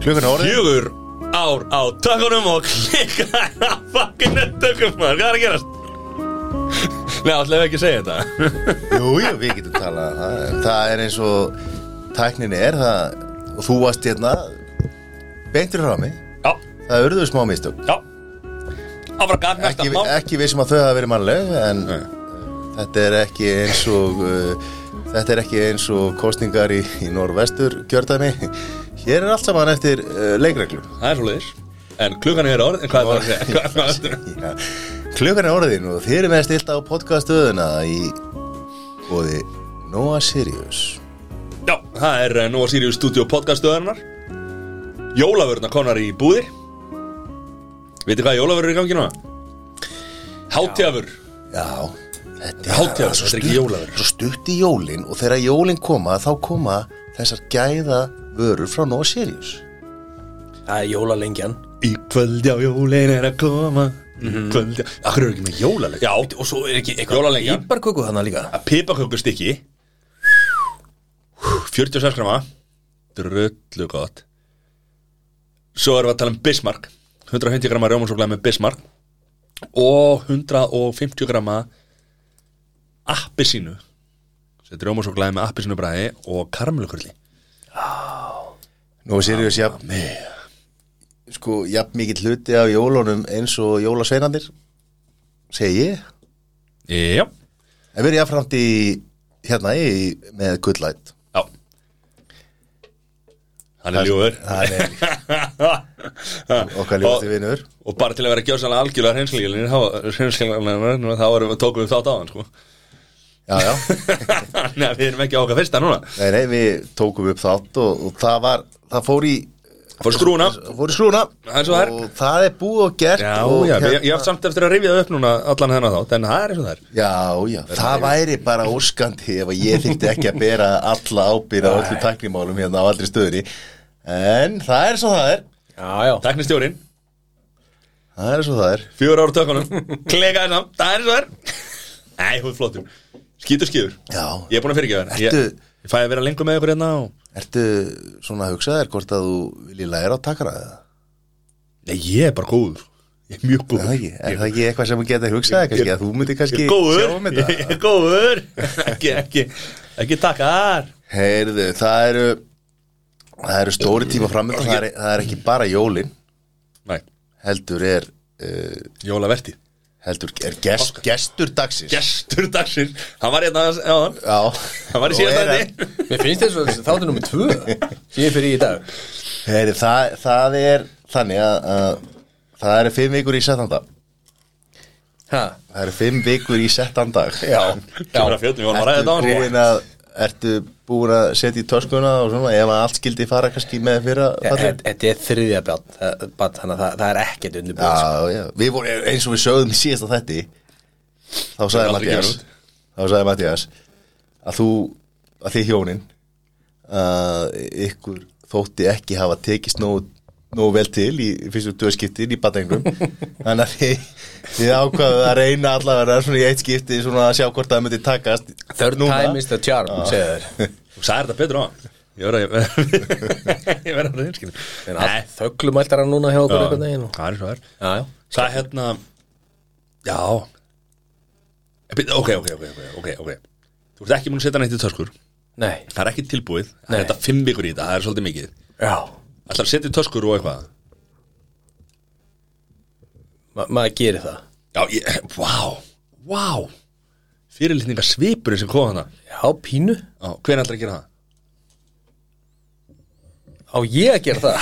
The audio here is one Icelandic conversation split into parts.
Klukkan er orðið Fjögur ár á tökunum og klikka á fucking tökum maður, hvað er að gerast? Nei, ætlaðu ekki að segja þetta. Jú, jú, við getum talað um það. En Það er eins og tæknin er það, og þú varst hérna beintur frá mig. Já, Það urðu smá mistök. Já. Áfra gagn næsta ekki, mál. ekki vissum að þau hafa verið mannleg en Nei. Þetta er ekki eins og uh, þetta er ekki eins og kostningar í, í norðvestur kjördæmi. Hér er allt saman eftir uh, leikreglu Það er svo leiðis En klukkan er orð, en hvað er það að segja? Er Klukkan er orðin og þið erum með stilt á podcastöðuna í bóði Noah Sirius. Já, það er uh, Nova Sirius Studio podcast stöðarnar Jólavörna konar í búðir. Vitið hvað jólavörur er í gangi núna? Hátíðavör Já, þetta Hátíðavör, svo þetta er ekki jólavörur. Svo stutt í jólin og þegar jólin koma þá koma þessar gæða vörur frá Noah Sirius. Það er jólalengjan. Í kvöld já jólin er að koma. Í kvöld já Akkur eru ekki með jólaleg Já, Og svo er ekki eitthvað Jólalengjan. Íbarköku þannig líka. Að pipakökustykki 46 grama. Drullu gott. Svo erum við að tala um Bismarck. 150 grama rjómasúklaði með Bismarck. Og 150 grama appisínu þetta er rjómasúklaði með appisínu bræði og karmelukurli Noah Sirius, já Sko, jafn mikill hluti af jólunum eins og jólasveinandir segi ég? Já, En við erum jáfnframt í hérna í, með gullætt já. Hann er ljúður Það er okkar lífasti vinur. og bara til að vera gjóðsannlega algjörlega hreinskilin þá þá erum við tókum við þátt á hann sko Já, já. Nei, við erum ekki á okkar fyrsta núna. Nei, nei, við tókum upp þátt og, og það var, það fór í Fór skrúna fór í skrúna Það er svo er. og það er búið og gert Já, og já, hérna- ég, ég haf samt eftir að rifja það upp núna allan þennan þátt En það er eins og það er. Já, já, það væri bara óskandi ef að ég þyrfti ekki að bera alla ábyrða á öllu tæknimálum hérna á aldrei stöðunni. En það er svo það er. Já, já. Teknistjórin, Það er svo það er. Fjögur ára tökunum. Klekaði samt, það er eins og það er. Nei, hún er flottur Skítur skíður Já, Ég er búin að fyrirgefa þér. Ég, Ertu- ég fæ að vera lengur með ykkur hérna og... ertu svona að hugsa þér hvort að þú viljið læra á takara eða? Nei, ég er bara góður. Ég er mjög Er góður það ekki? Er það ekki eitthvað sem þú getur hugsað þér kannski að þú myndir Ég kannski er góður. sjá um þetta? Ég er góður. Ekki, ekki, ekki takkar Heyrðu, það eru það eru stóri tíma framöndan það, er- það er ekki bara jólin. Nei, heldur er uh, jólavertið heldur er gest, gestur dagsins? Gestur dagsins. Hann var hérna Já, Hann. Var í er þetta Mér finnst þess að þáttu nummið tvö sem ég fyrir í dag. Heyri, það, það er þannig að, að það eru fimm vikur í settandag Ha? það eru fimm vikur í Já. Við vorum að ræða ertu búin að ertu búin að setja í töskuna og svona ef allt skildi fara kannski með fyrra fallið? Þetta er þriðja bjart Þannig að það, það er ekkert undirbúið sko. Já, já, við vorum eins og við sögðum í síðasta þetti þá sagði Mattias þá sagði Mattias að þú, að þið hjónin að ykkur þótti ekki hafa tekist nógu, nógu vel til í fyrstu döðskiptin í batengum þannig að þið, þið ákvaðu að reyna allavega svona í eitt skipti svona að sjá hvort það myndi takast Third núna. time is the charm segja þér Þú sagði þetta betur á? Ég verða að reynskinu En allt þöglumæltar hann núna hjá okkur einhvern veginn og- Það er svo það er. Já, já. Það er hérna Já. Ok, ok, ok, ok, Þú ert ekki múin að setja neitt í töskur. Nei. Það er ekki tilbúið. Það er þetta fimm vikur í þetta Það er svolítið mikið. Já Er að setja í töskur og eitthvað? Ma Maður gerir það. Já, ég, vá Vá. Fyrirlitninga svipurinn sem kom hana Já, pínu. Já, hvernig ætlar að gera það? Á ég að gera það?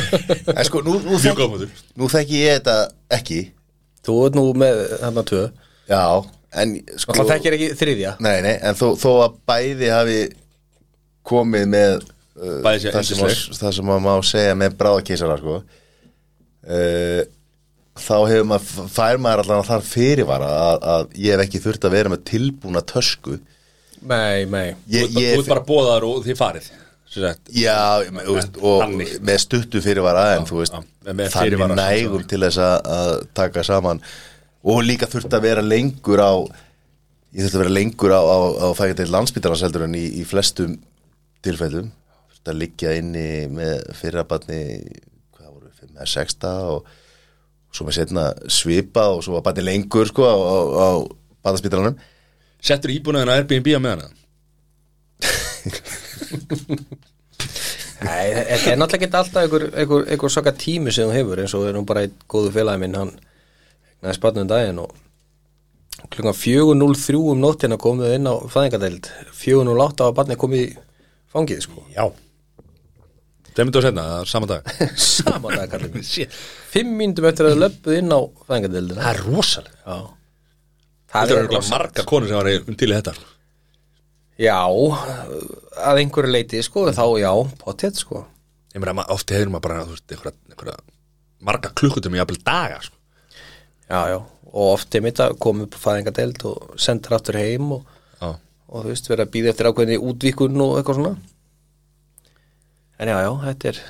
En sko, nú, nú, þekki, nú þekki ég þetta ekki. Þú ert nú með þarna tvö. Já, en sko Það þekkir ekki þriðja. Nei, nei, en þó, þó að bæði hafi komið með Bæði sé það, sem að má segja með bráðakísara sko. uh, þá hefur maður fær maður allan þar fyrirvara að, að ég hef ekki þurft að vera með tilbúna tösku. Nei, nei. Ég, Þú ert bara bóðar og þið farið sagt. Já, þú veist, og Þannig. með stuttu fyrirvara en þú veist, já, með þannig nægum til þess að, taka saman. Og líka þurft að vera lengur á ég þurfti að vera lengur á, á, á heldur en í, í flestum tilfellum þurfti að liggja inni með fyrrabarni hvað voru, 5 eða 6 daga og svo með setna svipa og svo var barni lengur sko á, á, á barnaspítalanum. Settur íbúnaðin að Airbnb á meðan Nei, þetta er náttúrulega ekki alltaf einhver, einhver, einhver svaka tími sem þú hefur eins og er nú bara einn góðu félagi minn hann næði spatnum daginn og klukkan 4.03 um nóttina komum við inn á fæðingadeild 4.08 á barnið komið í fangið sko. Já Þeim myndu að setna, saman dag. Saman dag kallið minn. Shit. Fimm myndum eftir að löpuð inn á fæðingadeildina Það er rosalega Já. Það er örugglega örugglega marga konur sem var í- til í þetta. Já, að einhverju leiti sko, þá já, potið sko. Ég meina, ma- oft hefur maður bara, þú veist, einhverja, einhverja marga klukkutum í jafnvel daga, sko. Já, já, og oft er mitt að koma upp á fæðingadeild og sendur aftur heim og, Já. og þú veist, vera að býða eftir ákveðinni útvíkun og eitthvað svona En já, já, þetta er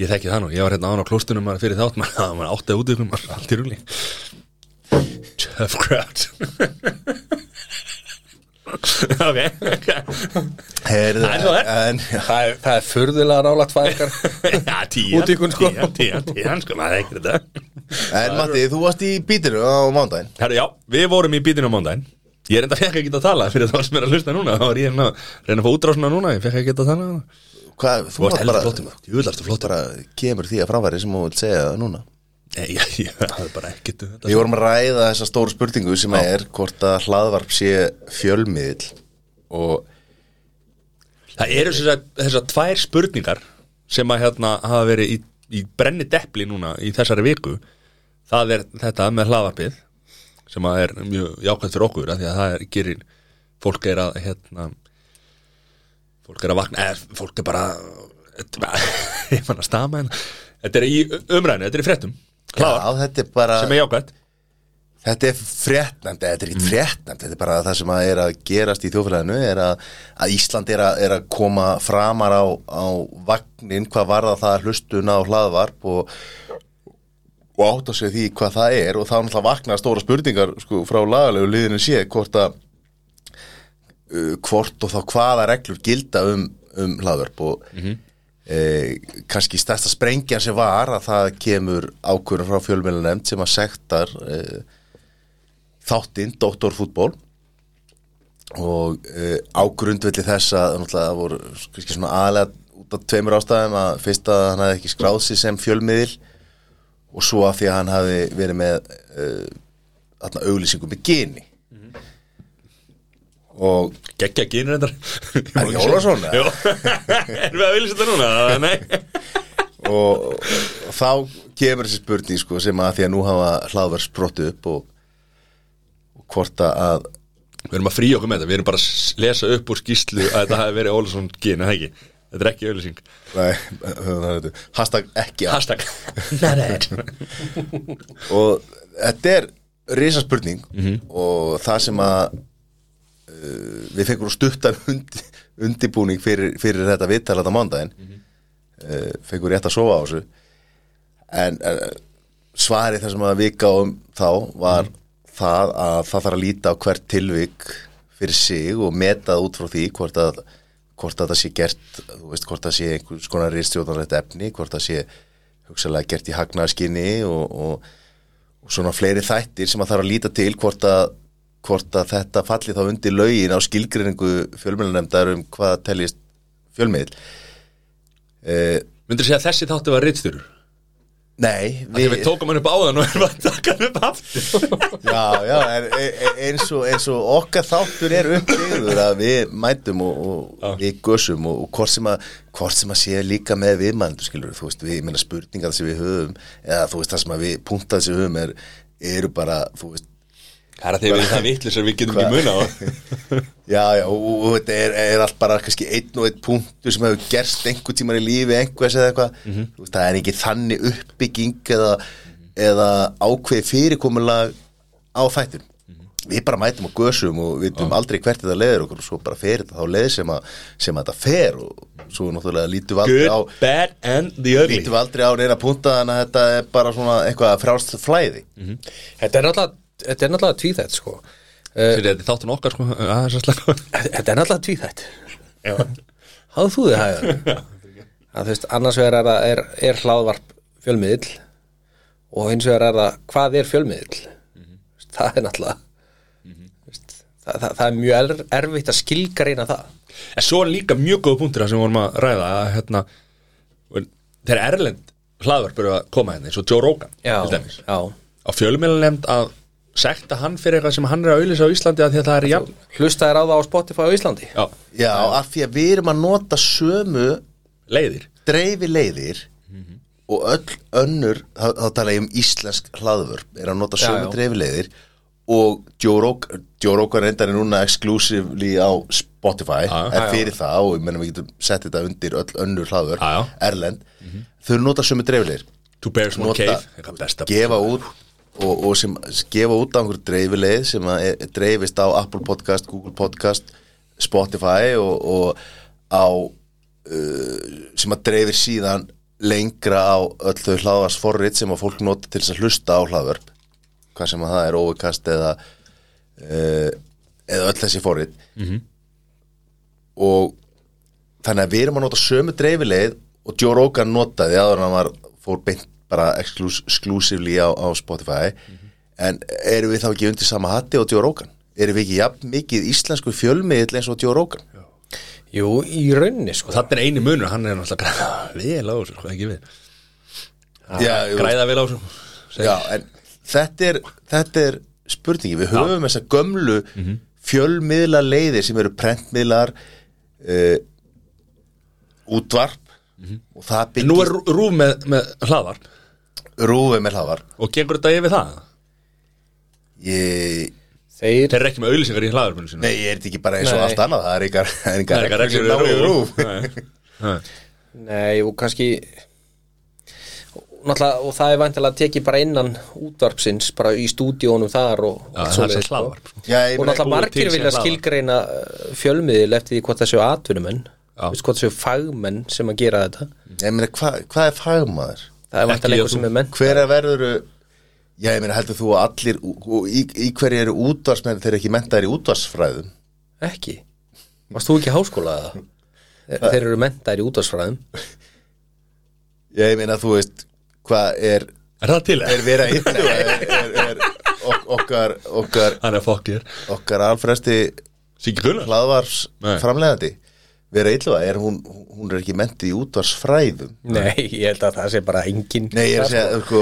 Ég þekki það nú, ég var hérna án á klóstunum maður fyrir þátt, maður, það var áttið út ykkur maður, allt í rúli. Tough crowd. ok, Það er er. en Það er, það er furðulega rálagt fæðingar Já, tían, Útvíkkun, sko. tían, tían, tían, sko, maður þekkir þetta. en Matti, þú varst í bítinu á mándaginn Herru, já, við vorum í bítinu á mándaginn. Ég er enda fekk ekki að tala fyrir þá sem er að hlusta núna, þá var ég hérna að reyna að fá útrásuna núna, ég fekk ekki að tala. Hvað, Þú varst heldur flottum, þú vilast flottum. bara kemur því að framfæri sem þú vilt segja það núna Nei, ég, ég, það er bara ekkert um. Við vorum að ræða þessa stóru spurningu sem er hvort að hlaðvarp sé fjölmiðl og Það eru þessar, þessar tvær spurningar sem að hérna hafa verið í, í brenni deppli núna í þessari viku það er þetta með hlaðvarpið sem að er mjög jákvæmt fyrir okkur af því að það er, gerir fólk er að hérna fólk er að vakna, eða fólk er bara ég fann að stama en þetta er í umræðinu, þetta er í fréttum. Já, þetta er bara sem er jákvæmt Þetta er fréttnæmt, þetta er ekki fréttnæmt Þetta er bara það sem að er að gerast í þjófélaginu er að, að Ísland er að, er að koma framar á, á vagnin hvað varða það hlustuna á hlaðvarp og, og átta sig því hvað það er og þá náttúrulega vakna stóra spurningar sko, frá lagalegu liðinu sé hvort að uh, hvort og þá hvaða reglur gilda um, um hlaðvarp og mm kannski stærsta sprengjan sem var að það kemur ákvörðum frá fjölmjölunemnd sem að sektar uh, þáttinn, doktorfútból og uh, á grundvelli þess að það voru aðlega út af tveimur ástæðum að fyrst að hann hafði ekki skráð sig sem fjölmiðil og svo að því að hann hafði verið með uh, þarna auglýsingum með geni og geggja gynir þetta Er Jólasson, erum við að vilja þetta núna? Nei? Og, og þá kemur þessi spurning sko, sem að því að nú hafa hlaðverð sprottu upp og, og hvort að Við erum að fríja okkur með þetta, við erum bara að lesa upp úr skýslu að þetta hafi verið Ólason gen, eða ekki? Þetta er ekki auðlýsing nei, það hashtag ekki að. Hashtag. Og þetta er risa spurning og það sem að við fengum stuttan undi, undibúning fyrir, fyrir þetta viðtal þetta mándaginn uh, fengum rétt að sofa á þessu. En uh, svarið það sem að við gáum þá var það að það þarf að líta á hvert tilvik fyrir sig og metað út frá því hvort að hvort að það sé gert, veist, hvort það sé einhvers konar ristjóðanrætt efni, hvort það sé hugsalega gert í hagnaðskinni og, og, og svona fleiri þættir sem að þarf að líta til hvort að, hvort að þetta falli þá undir lögin á skilgreiningu fjölmjölunemndar um hvað teljist fjölmiðl eh, Myndir segja að þessi þáttu var rittstyrur Nei, Þegar við tókum hann upp áðan og erum að taka hann upp aftur. Já, já, en e- e- eins og, eins og okkar þáttur er uppbyggður að við mætum og, og við gössum og, og hvort, sem að, hvort sem að sé líka með viðmændu skilur, þú veist, við, ég meina spurningar sem við höfum, eða þú veist, það sem að við punktað sem við höfum er, eru bara þú veist, Það er að þegar við erum það vitlis að við getum ekki muna á já, já, og, þetta er, er allt bara kannski einn og einn punktur sem hefur gerst einhver tímar í lífi einhvers eða eitthvað, þú veist, það er ekki þannig uppbygging eða, eða ákveð fyrirkomulag á þættum við bara mætum og gösum og við veitum aldrei hvert þetta leiður okkur og svo bara fer þetta þá leið sem að, sem að þetta fer og svo náttúrulega lítum við aldrei á Good, bad and the ugly. lítum við aldrei á neina punta að þetta er bara svona eitthvað frálst flæði. Þetta er náttúrulega, þetta er náttúrulega tvíþætt sko. Þetta er þáttun okkar sko. Að. Þetta er náttúrulega tvíþætt. Háðu þú þið hægðar? að þú veist, annars vegar er, er, er hlaðvarp fjölmiðill og hins vegar er það hvað er fjölmiðill? Það er náttúrulega veist, það, það, það er mjög er, erfitt að skilgreina það. En svo er líka mjög góð punktur það sem við vorum að ræða að hérna þegar Erlend hlaðvarp eru að koma hérna eins og Joe Rogan til dæmis. já, á fjölumílanemnd að sekta hann fyrir eitthvað sem hann er að auðlýsa á Íslandi að því að það er jafn hlusta er á það á Spotify á Íslandi? Já, Já, af því að við erum að nota sömu leiðir. dreifi leiðir og öll önnur, þá, þá tala ég um íslensk hlaðvörp, er að nota Já, sömu já. dreifi leiðir og Joe Rogan reyndar er núna exclusively á Spotify, Já, er já. fyrir það og ég menna við getum sett þetta undir öll önnur hlaðvörp, Já, já. Erlend. Þau nota sömu dreifi leiðir. To Bears One Nota- Cave gefa út og, og sem gefa út á einhverju dreifileið sem er, dreifist á Apple Podcast, Google Podcast Spotify og, og á uh, sem að dreifir síðan lengra á öll þau hlaðvars forrit sem að fólk nota til þess að hlusta á hlaðvörp hvað sem að það er overcast eða uh, eða öll þessi forrit -hmm. og þannig að við erum að nota sömu dreifileið og Joe Rogan notaði en hann var fór beint bara exclus- exclusively á, á Spotify. En erum við þá ekki undir sama hatti og Joe Rogan? Erum við ekki jafn mikið íslensku fjölmiðl eins og Joe Rogan? Jú, í rauninni sko. Þannig er eini munur, hann er náttúrulega græða vel á þessu, sko, ekki við. Já, Græða vel á þessu já, en þetta er, þetta er spurningi, við höfum þessa gömlu fjölmiðla leiðir sem eru prentmiðlar uh, útvarp og það En Nú er byggir rú- rúf með, með hlaðvarp rúfið með hlaðvar og gengur þetta yfir það ég Þeir, Þeir eru ekki með auðlýsingar í hlaðvarpinu sínu Nei, ég er þetta ekki bara eins og Nei. allt annað Það er ykkar, Það er eitthvað reglur sem ná í rúf rúf Nei. Nei. nei, og kannski Náttúrulega, og það er væntilega tekið bara innan útvarpsins, bara í stúdíónum þar og Já, allt það er svoleiðis, sem sko. hlaðvarp sko. Já, ég og meina, náttúrulega búið margir til sem vilja hlaðvarp. skilgreina uh, fjölmiðil eftir því hvort þessu atvinnumenn Já. Vist, hvort þessu fagmenn sem að gera þetta ég meina, hva, hvað er fagmaður? Það er vantilega eitthvað sem er menn Hver er verður Já, ég meina, heldur þú að allir í, í hverju eru útvarsmenn þeir eru ekki mentaðir í útvarsfræðum ekki, varst þú ekki í háskóla eða? Þeir, þeir eru mentaðir í útvarsfræðum Já, ég meina, þú veist hvað er, Er það til? er vera yndu er, er, er ok, okkar okkar, Hann er fokkir okkar alfresti hlaðvars framlegandi vera illa, er hún, hún er ekki mentið í útvarsfræðum nei, ég held að það sé bara engin Nei, ég er að segja, sko.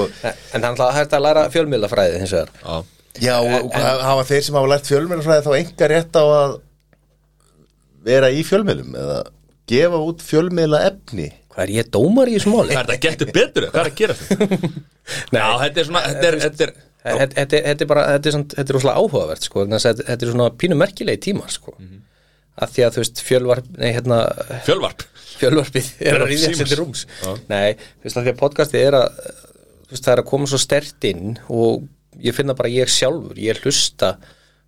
en það er hægt að læra fjölmiðlafræði hins vegar. Já. Já, og, og hafa þeir sem hafa lært fjölmjölufræði þá enga rétt á að vera í fjölmjölum eða gefa út fjölmjöla efni hvað er ég dómar í þessu máli? Hvað er þetta getur betur? Hvað er að gera þetta? Já, þetta er svona Þetta er, þetta er Þetta þetta er- þetta er bara, þetta er, svona, þetta er rosalega áhugavert sko, þetta er svona pínu merkilegi tímar sko. Að því að þú veist fjölvarp, nei hérna fjölvarp? fjölvarpið er að Símans. sér til rúms. Nei, þú veist að því að podcastið er að þú veist það er að koma svo stert inn og ég finna bara ég sjálfur ég hlusta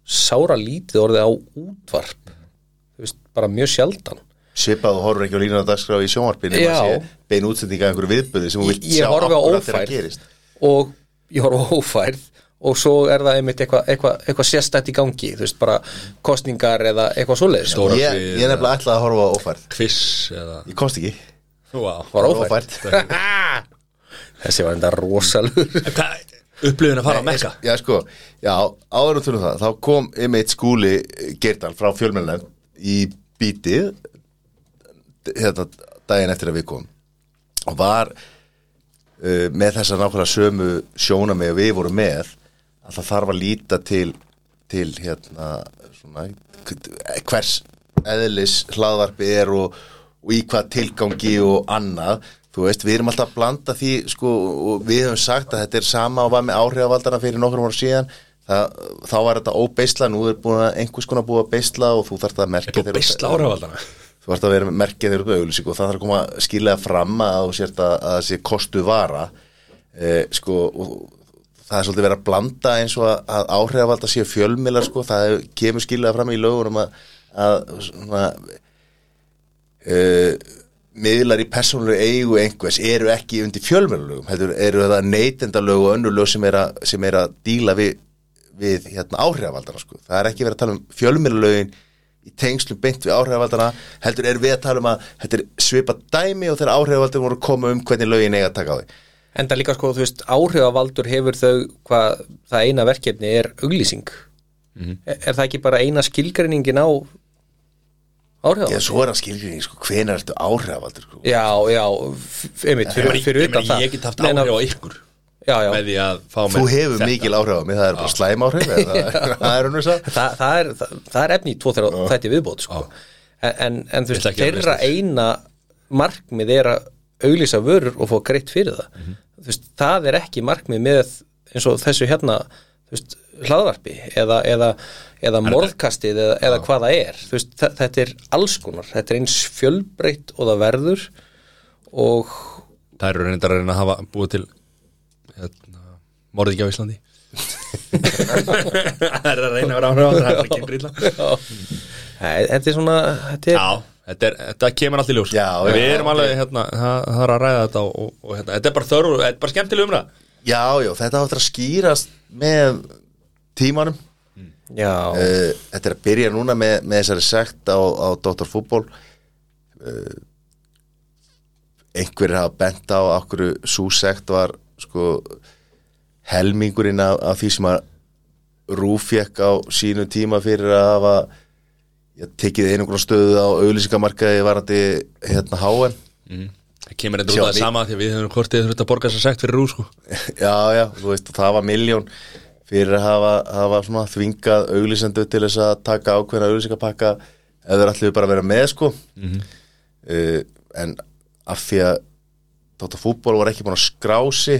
sára lítið orðið á útvarp þú veist, bara mjög sjaldan. Svipað og horfur ekki á lína dagskrá í sjónvarpinu Já. bein útsendinga einhverju viðböði sem þú vilt sjá þegar ófærð. gerist. Og ég horfi á ófærð og svo er það einmitt eitthvað eitthva, eitthva sérstætt í gangi, þú veist, bara kostningar eða eitthvað svoleiðis. Stóra ég, svið, ég er nefnilega ætlaði að horfa á ófærð. Quiz eða ég komst ekki. Wow. var ófært þessi var enda rosalur upplifin að fara að mekka? já sko, já, áður um þunum það þá kom einmitt skúli Geirdal frá fjölmjölnefn í bítið hérna daginn eftir að við komum. Og var uh, með þessa nákvæmlega sömu sjónamið og við vorum með að það þarf að líta til til hérna svona, hvers eðlis hlaðvarpi er og, og í hvað tilgangi og annað. Þú veist, við erum alltaf að blanda því sko, og við höfum sagt að þetta er sama og var með áhrifavaldana fyrir nokkur ára síðan. Það, þá var þetta óbeisla nú er búin að einhvers konar búið að beisla og þú þarft að merkja að beisla áhrifaldana þú ert að vera merkja þeirra auðlýsing og það þarf að koma skilja fram að þú sért að, að það sé kostu vara. Eh, sko og það er svolítið verið að blanda eins og að, að áhrifavalda séu fjölmiðlar sko, það kemur skilja fram í lögunum að, að svona uh, miðlar í persónulega eigu einhvers eru ekki undir fjölmiðlulögum, heldur eru það neytendalög og önnur lög sem er að, sem er að díla við við hérna, áhrifavaldana sko. það er ekki verið að tala um fjölmjörlögin í tengslum beint við áhrifavaldana heldur er við að tala um að þetta er svipa dæmi og þegar áhrifavaldana voru að koma um hvernig lögin eiga að taka á því Enda líka sko, þú veist, áhrifavaldur hefur þau hvað það eina verkefni er auglýsing. Er, er það ekki bara eina skilgreiningin á áhrifavaldur? Já, svo er það skilgrinni, sko, hvenær ertu áhrifavaldur sko? Já, já, einmitt, fyrir, fyrir utan það. ég get haft Nei, áhrif á ykkur Já, já, með því að fá Þú mér hefur þetta. mikil áhrif á mig, það er bara slæm áhrif eða það er hún þess Þa, það, er, það, það er efni í tvo þeirra þætti viðbót sko. en, en, en þú veist, ekki að þeirra eina markmið er að auglýsa vörur og fá greitt fyrir það. Mhm. þú veist, það er ekki markmið með eins og þessu hérna þú veist, hlaðvarpi eða, eða, eða morðkastið eða, eða hvað það er. Þú veist, þetta er alls konar. Þetta er eins fjölbreytt og það verður og Það eru reyndar að reyna að hafa búið til hérna, morði ekki á Íslandi. Það er að reyna að vera áhrif á það Það er ekki brýla Nei, þetta er svona þetta er, Já, þetta, er, þetta kemur allt í ljós. Já, já, Við erum ok. alveg, hérna, það, það er að ræða þetta og, og, hérna, þetta er bara þörf, þetta er bara skemmtileg umræð Já, já, þetta áttur að skýrast með tímanum. Já, uh, Þetta er að byrja núna með, með þessari sekt á, á Dr. Fútból uh, einhverjir hafa bent á okkur svo sekt var sko helmingurinn af, af því sem að Rúf fekk á sínu tíma fyrir að hafa já, tekið einhverjum stöðu á auðlýsingamarkaði varandi hérna háen Það kemur endur út af það sama því við höfum kortið þurft að borga þess að sekt fyrir rú sko. Já, já, þú veist, það var miljón fyrir að hafa, hafa svona þvingað auglýsendu til þess að taka ákveðna auglýsingapakka ef þeir ætluðu bara vera með sko. Uh, en af því að Dóttar fútból var ekki búin að skrási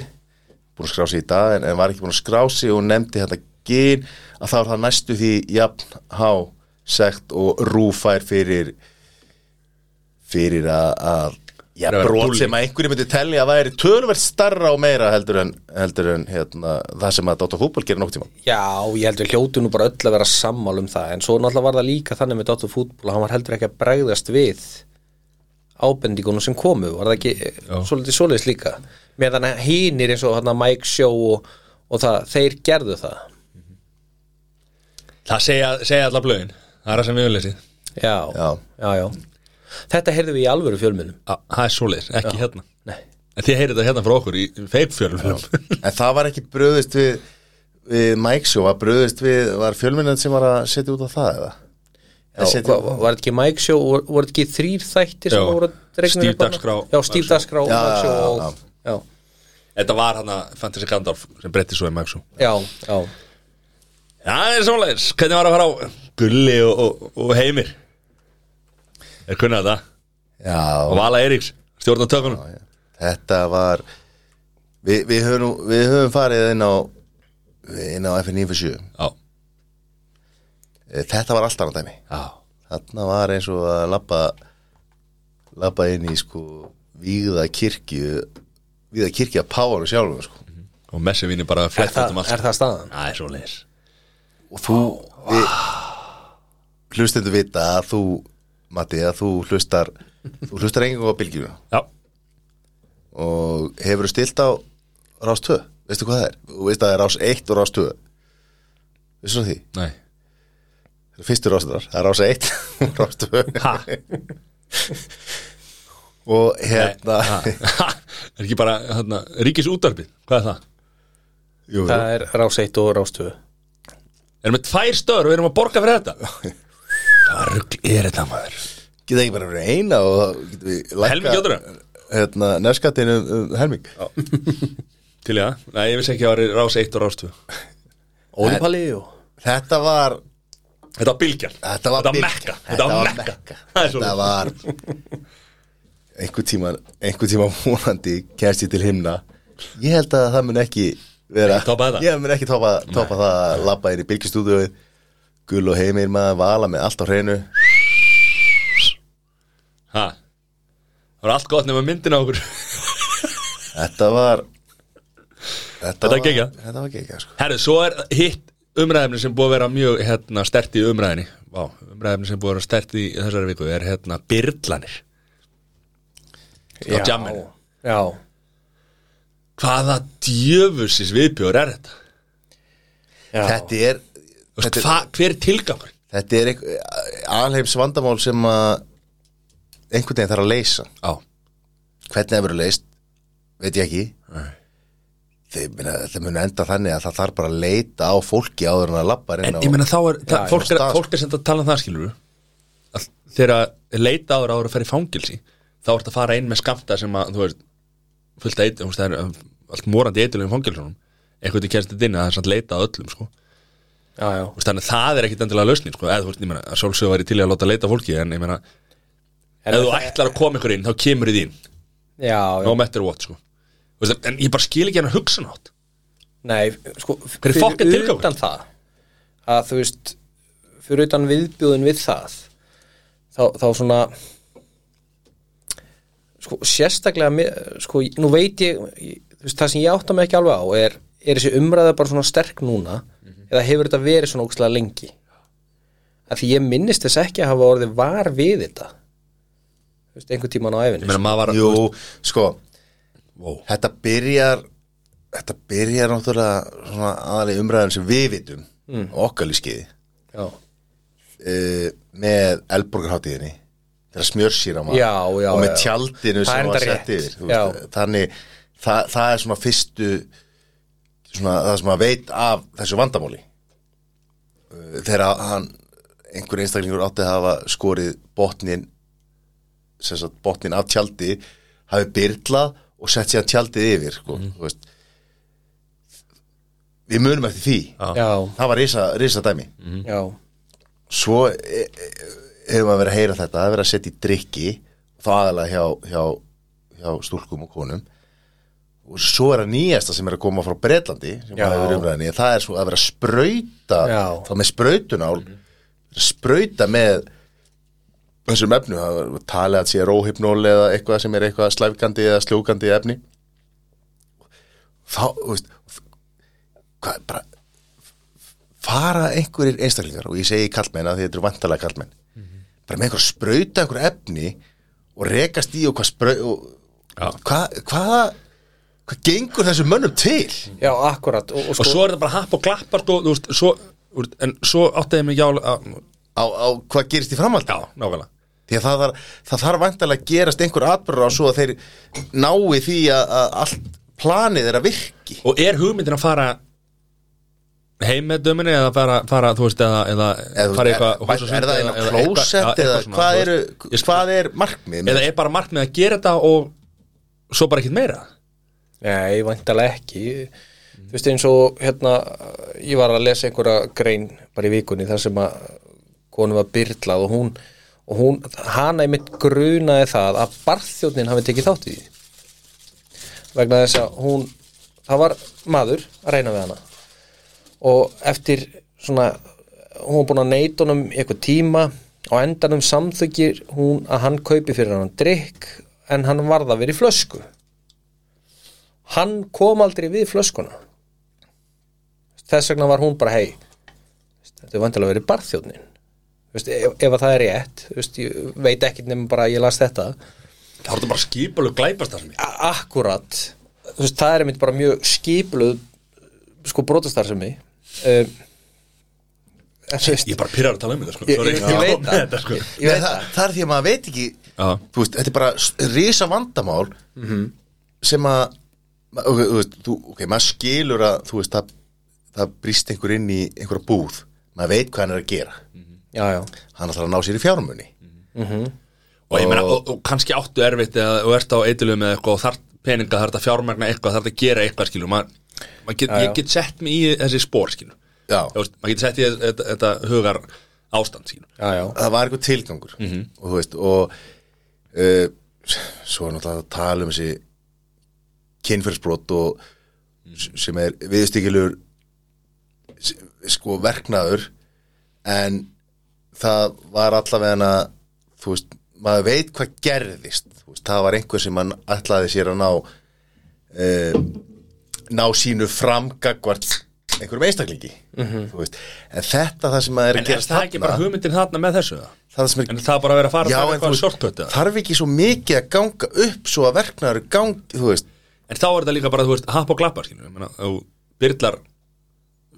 búin að skrási í dag en, en var ekki búin að skrási og nefndi þetta gyn að þá er það næstu því jafn há sekt og rúfær fyrir fyrir að, brot sem að einhverju myndi telja að væri tölvert starra og meira heldur en, heldur en hérna, það sem að Dóttar fútból gerir nokk tíma. Já, ég held við hljótu nú bara öll að vera sammál um það en svo náttúrulega var það líka þannig með Dóttur fútból að hann var heldur ekki að bregðast við ábendingunum sem komu var það ekki svolítið svoleiðis líka? Meðan hínir eins og hann Mike Show og, og það, þeir gerðu það. Það segja, segja allar blöðin Það er það sem við höfum lesið. Já, Já. já, já. Þetta heyrðum við í alvöru fjölmunum Á, Það er svoleiðis, ekki hérna. Nei, En þið heyrið þetta hérna frá okkur í feipfjörlum En það var ekki bröðist við, við Mike Show, var bröðist við, var fjölminnand sem var að setja út á það eða? já, Að setja- hva, var þetta ekki Mike Show voru voru þetta ekki þrýr þættir sem Já. voru dregnir Stíf upp Já, Mike Stíf Show. Dagskrá, Já, Mike Show já, og, já, Þetta var hann að Fantasy Gandalf sem breytti svo í Maxu já, já Já, það er svoleiðis. Hvernig var að fara á Gulli og, og, og Heimir. Er kunnað þetta? Já, Og Vala Eiríks, stjórn á tökunum. Þetta var, við, við, höfum, við höfum farið inn á, inn á FN97. Já, Eh, Þetta var alltaf dæmi. já. Þarna var eins og að labba, labba inn í sko víða kirkju, víða kirkju að páanu sjálfum sko. Og Messi vinni bara flett það, út um allt er það staðan? Það er svoleiðis. Og þú, við, hlustendur vita að þú, Matti, að þú hlustar, þú hlustar engum á bylgjuna. Já, og hefur stilt á rás 2 veistu hvað það er? Þú veist að það er rás 1 og rás 2 veistu svo því? nei Fyrstu rásunar, það er rás 1 og rás 2 Ha? og hérna? Er ekki bara hérna, ríkis útarpið Hvað er það? jú, Það er rás 1 og rás 2 Erum við tvær stöður og við erum að borga fyrir þetta Hvað rugl er þetta maður? geta ekki bara verið eina og Helming gjóður það? hérna, nefnskattin um, um helming. Til ég það? Nei, ég vissi ekki að það var rás 1 og rás 2 Ólipalli og þetta var Þetta var bylgjan. Þetta var mekka. Þetta var mekka. þetta var einhver tíma einhver tíma vonandi kemst ég til himna. Ég held að það mun ekki vera ég mun ekki topa, topa það að labba inn í bylgjastúdíu gull og heimir maður vala með allt á hreinu Ha? Það var allt gott nema myndin á okkur þetta var þetta, var, geggjað. þetta var geggjað sko. Herru, svo er hitt umræðefni sem búið að vera mjög hérna, stert í umræðinni Vá, umræðefni sem búið að vera stert í þessari viku er hérna byrlanir á jamminu Já, Hvaða djöfusis viðbjóður er þetta? Já. þetta er veist, hva, hver er tilgangur? þetta er alheims vandamál sem að einhvern veginn þarf að leysa. Já, hvernig það verður leist veit ég ekki. Þeir, minna, þetta mun enda þannig að það þarf bara að leita á fólki áður en að labba en ég meina þá er, það, já, fólk, er fólk er sem að tala um það skilur að þegar að leita áður áður að fara í fangilsi þá ertu að fara inn með skamta sem að þú veist, fullt að eitt, þú veist, það er um, allt morandi eitthvað fangilsunum einhvern veginn kemst þetta inn að það er samt leita að öllum sko. Já, já, veist, þannig að það er ekkit endilega lausnin sko. eða þú veist, ég meina, að sjálfsögur væri til að láta leita fólki en ég meina, ef þú ætlar að koma ykkur inn þá kemur þið inn, já, já. no matter what sko. Veist, en ég bara skil ekki hann að hugsa nátt Nei, sko, fyrir utan það að þú veist fyrir utan viðbjóðin við það þá, þá svona sko, sérstaklega sko, nú veit ég, ég veist, það sem ég átta mig ekki alveg á er, er þessi umræða bara svona sterk núna eða hefur þetta verið svona ógstlega lengi? Að því ég minnist þess ekki að hafa orðið var við þetta. Þú veist, einhvern tímann á maður var Jú, sko, wow. þetta byrjar þetta byrjar náttúrulega svona aðalega umræðan sem við vitum mm. okkar lískiði já, uh, með Elborgarháttíðinni þegar smjörsýra maður. Já, já, og með já. tjaldinu sem var sett yfir þú Já. veist, þannig það, það er svona fyrstu svona það sem maður veit af þessu vandamáli. Uh, þegar hann einhver einstaklingur átti að hafa skorið botnin sem sagt botnin af tjaldi hafi byrlað og sett sér tjaldið yfir sko, Mhm. þú veist. Við munum eftir því. Já, það var risa, risa dæmi. Já, svo e, e, hefur maður verið að heyra þetta að vera að setja í drikki þá aðalega hjá, hjá, hjá stúlkum og konum og svo er að nýjasta sem er að koma frá umræðinni það er svo að vera að sprauta Já. þá með sprautunál sprauta með þessum efnu það er talið að sé róhypnól eða eitthvað sem er eitthvað slæfgandi eða sljókandi efni. Þá, veist hvað, bara fara einhverjir einstaklingar og ég segi kallmenn að því þetta eru vantalega kallmenn bara með einhver sprauta einhver efni og rekast í og hvað hvað hvaða hvað gengur þessum mönnum til? Já, akkurat og, og, og svo er það bara happ og klappar sko, þú veist, svo, en svo áttaði mig já, að, á, á hvað gerist í framhaldi já, nákvæmlega. Því að það þarf, það þarf vantalega að gerast einhver atbyrður á svo að þeir nái því að, að allt planið er að virki. Og er hugmyndin að fara heim með döminni eða fara, fara þú veist, eða, eða, Eða, fara er, eitthvað er, er það inn á klósett eða hvað, eru, hvað er markmið eða er bara margt með að gera þetta og svo bara ekkert meira Nei, vantalega ekki. Þú veist eins og hérna ég var að lesa einhverja grein bara í vikunni þar sem að konu var byrlað og hún, og hún hana einmitt grunaði það að barþjóðnin hafi tekið þátt í vegna þess að hún það var maður að reyna við hana. Og eftir svona hún var búin að neyta honum í eitthvað tíma og endanum samþykir hún að hann kaupi fyrir hann drikk en hann varða verið í flösku hann kom aldrei við flöskuna. Þess vegna var hún bara hei þetta er vantilega verið barþjóðnin ef, ef að það er rétt veist, ég veit ekki nema bara að ég las þetta. Þá er þetta bara það ég A- akkurat. Veist, það er einmitt bara mjög skipluð sko brotastarfsemi. Um, þú veist, ég er bara pyrrar að tala um þetta sko. Ég- ég- ég veit það. Þetta, sko. ég veit það, það. það er því að maður veit ekki. Veist, þetta er bara risa vandamál sem að ma- ok, þú veist, þú, ok, maður skilur að þú veist, það, það brýst einhver inn í einhverja búð, maður veit hvað hann er að gera. Já, já, hann ætlar að ná sér í fjármunni og ég meina, og, og kannski áttu erfitt eða og ert á eitthvað með eitthvað og þarf peninga þarf að fjármagna eitthvað, þarf að gera eitthvað skilur. Maður, maður get, Já, ég get sett mig í þessi spór skilur. Já. Þú veist, maður get sett í þetta, þetta hugar ástand skilur. Já, já. það var eitthvað tilgangur. Og þú veist og uh, svo er náttúrulega að tala um þessi kynferðsbrot og sem er viðstíkilur sko verknaður en það var allavega þú veist, maður veit hvað gerðist veist, það var einhver sem hann ætlaði sér að ná uh, ná sínu framgagvart einhverjum einstaklingi þú veist, en þetta það sem maður er en að er gerast það ekki bara hugmyndin þarna með þessu það? er en það bara að vera að fara Já, að en þú eitthvað eða? þarf ekki svo mikið að ganga upp svo að verknaður gangi, þú veist en þá er þetta líka bara, þú veist, happ og meina, þú byrlar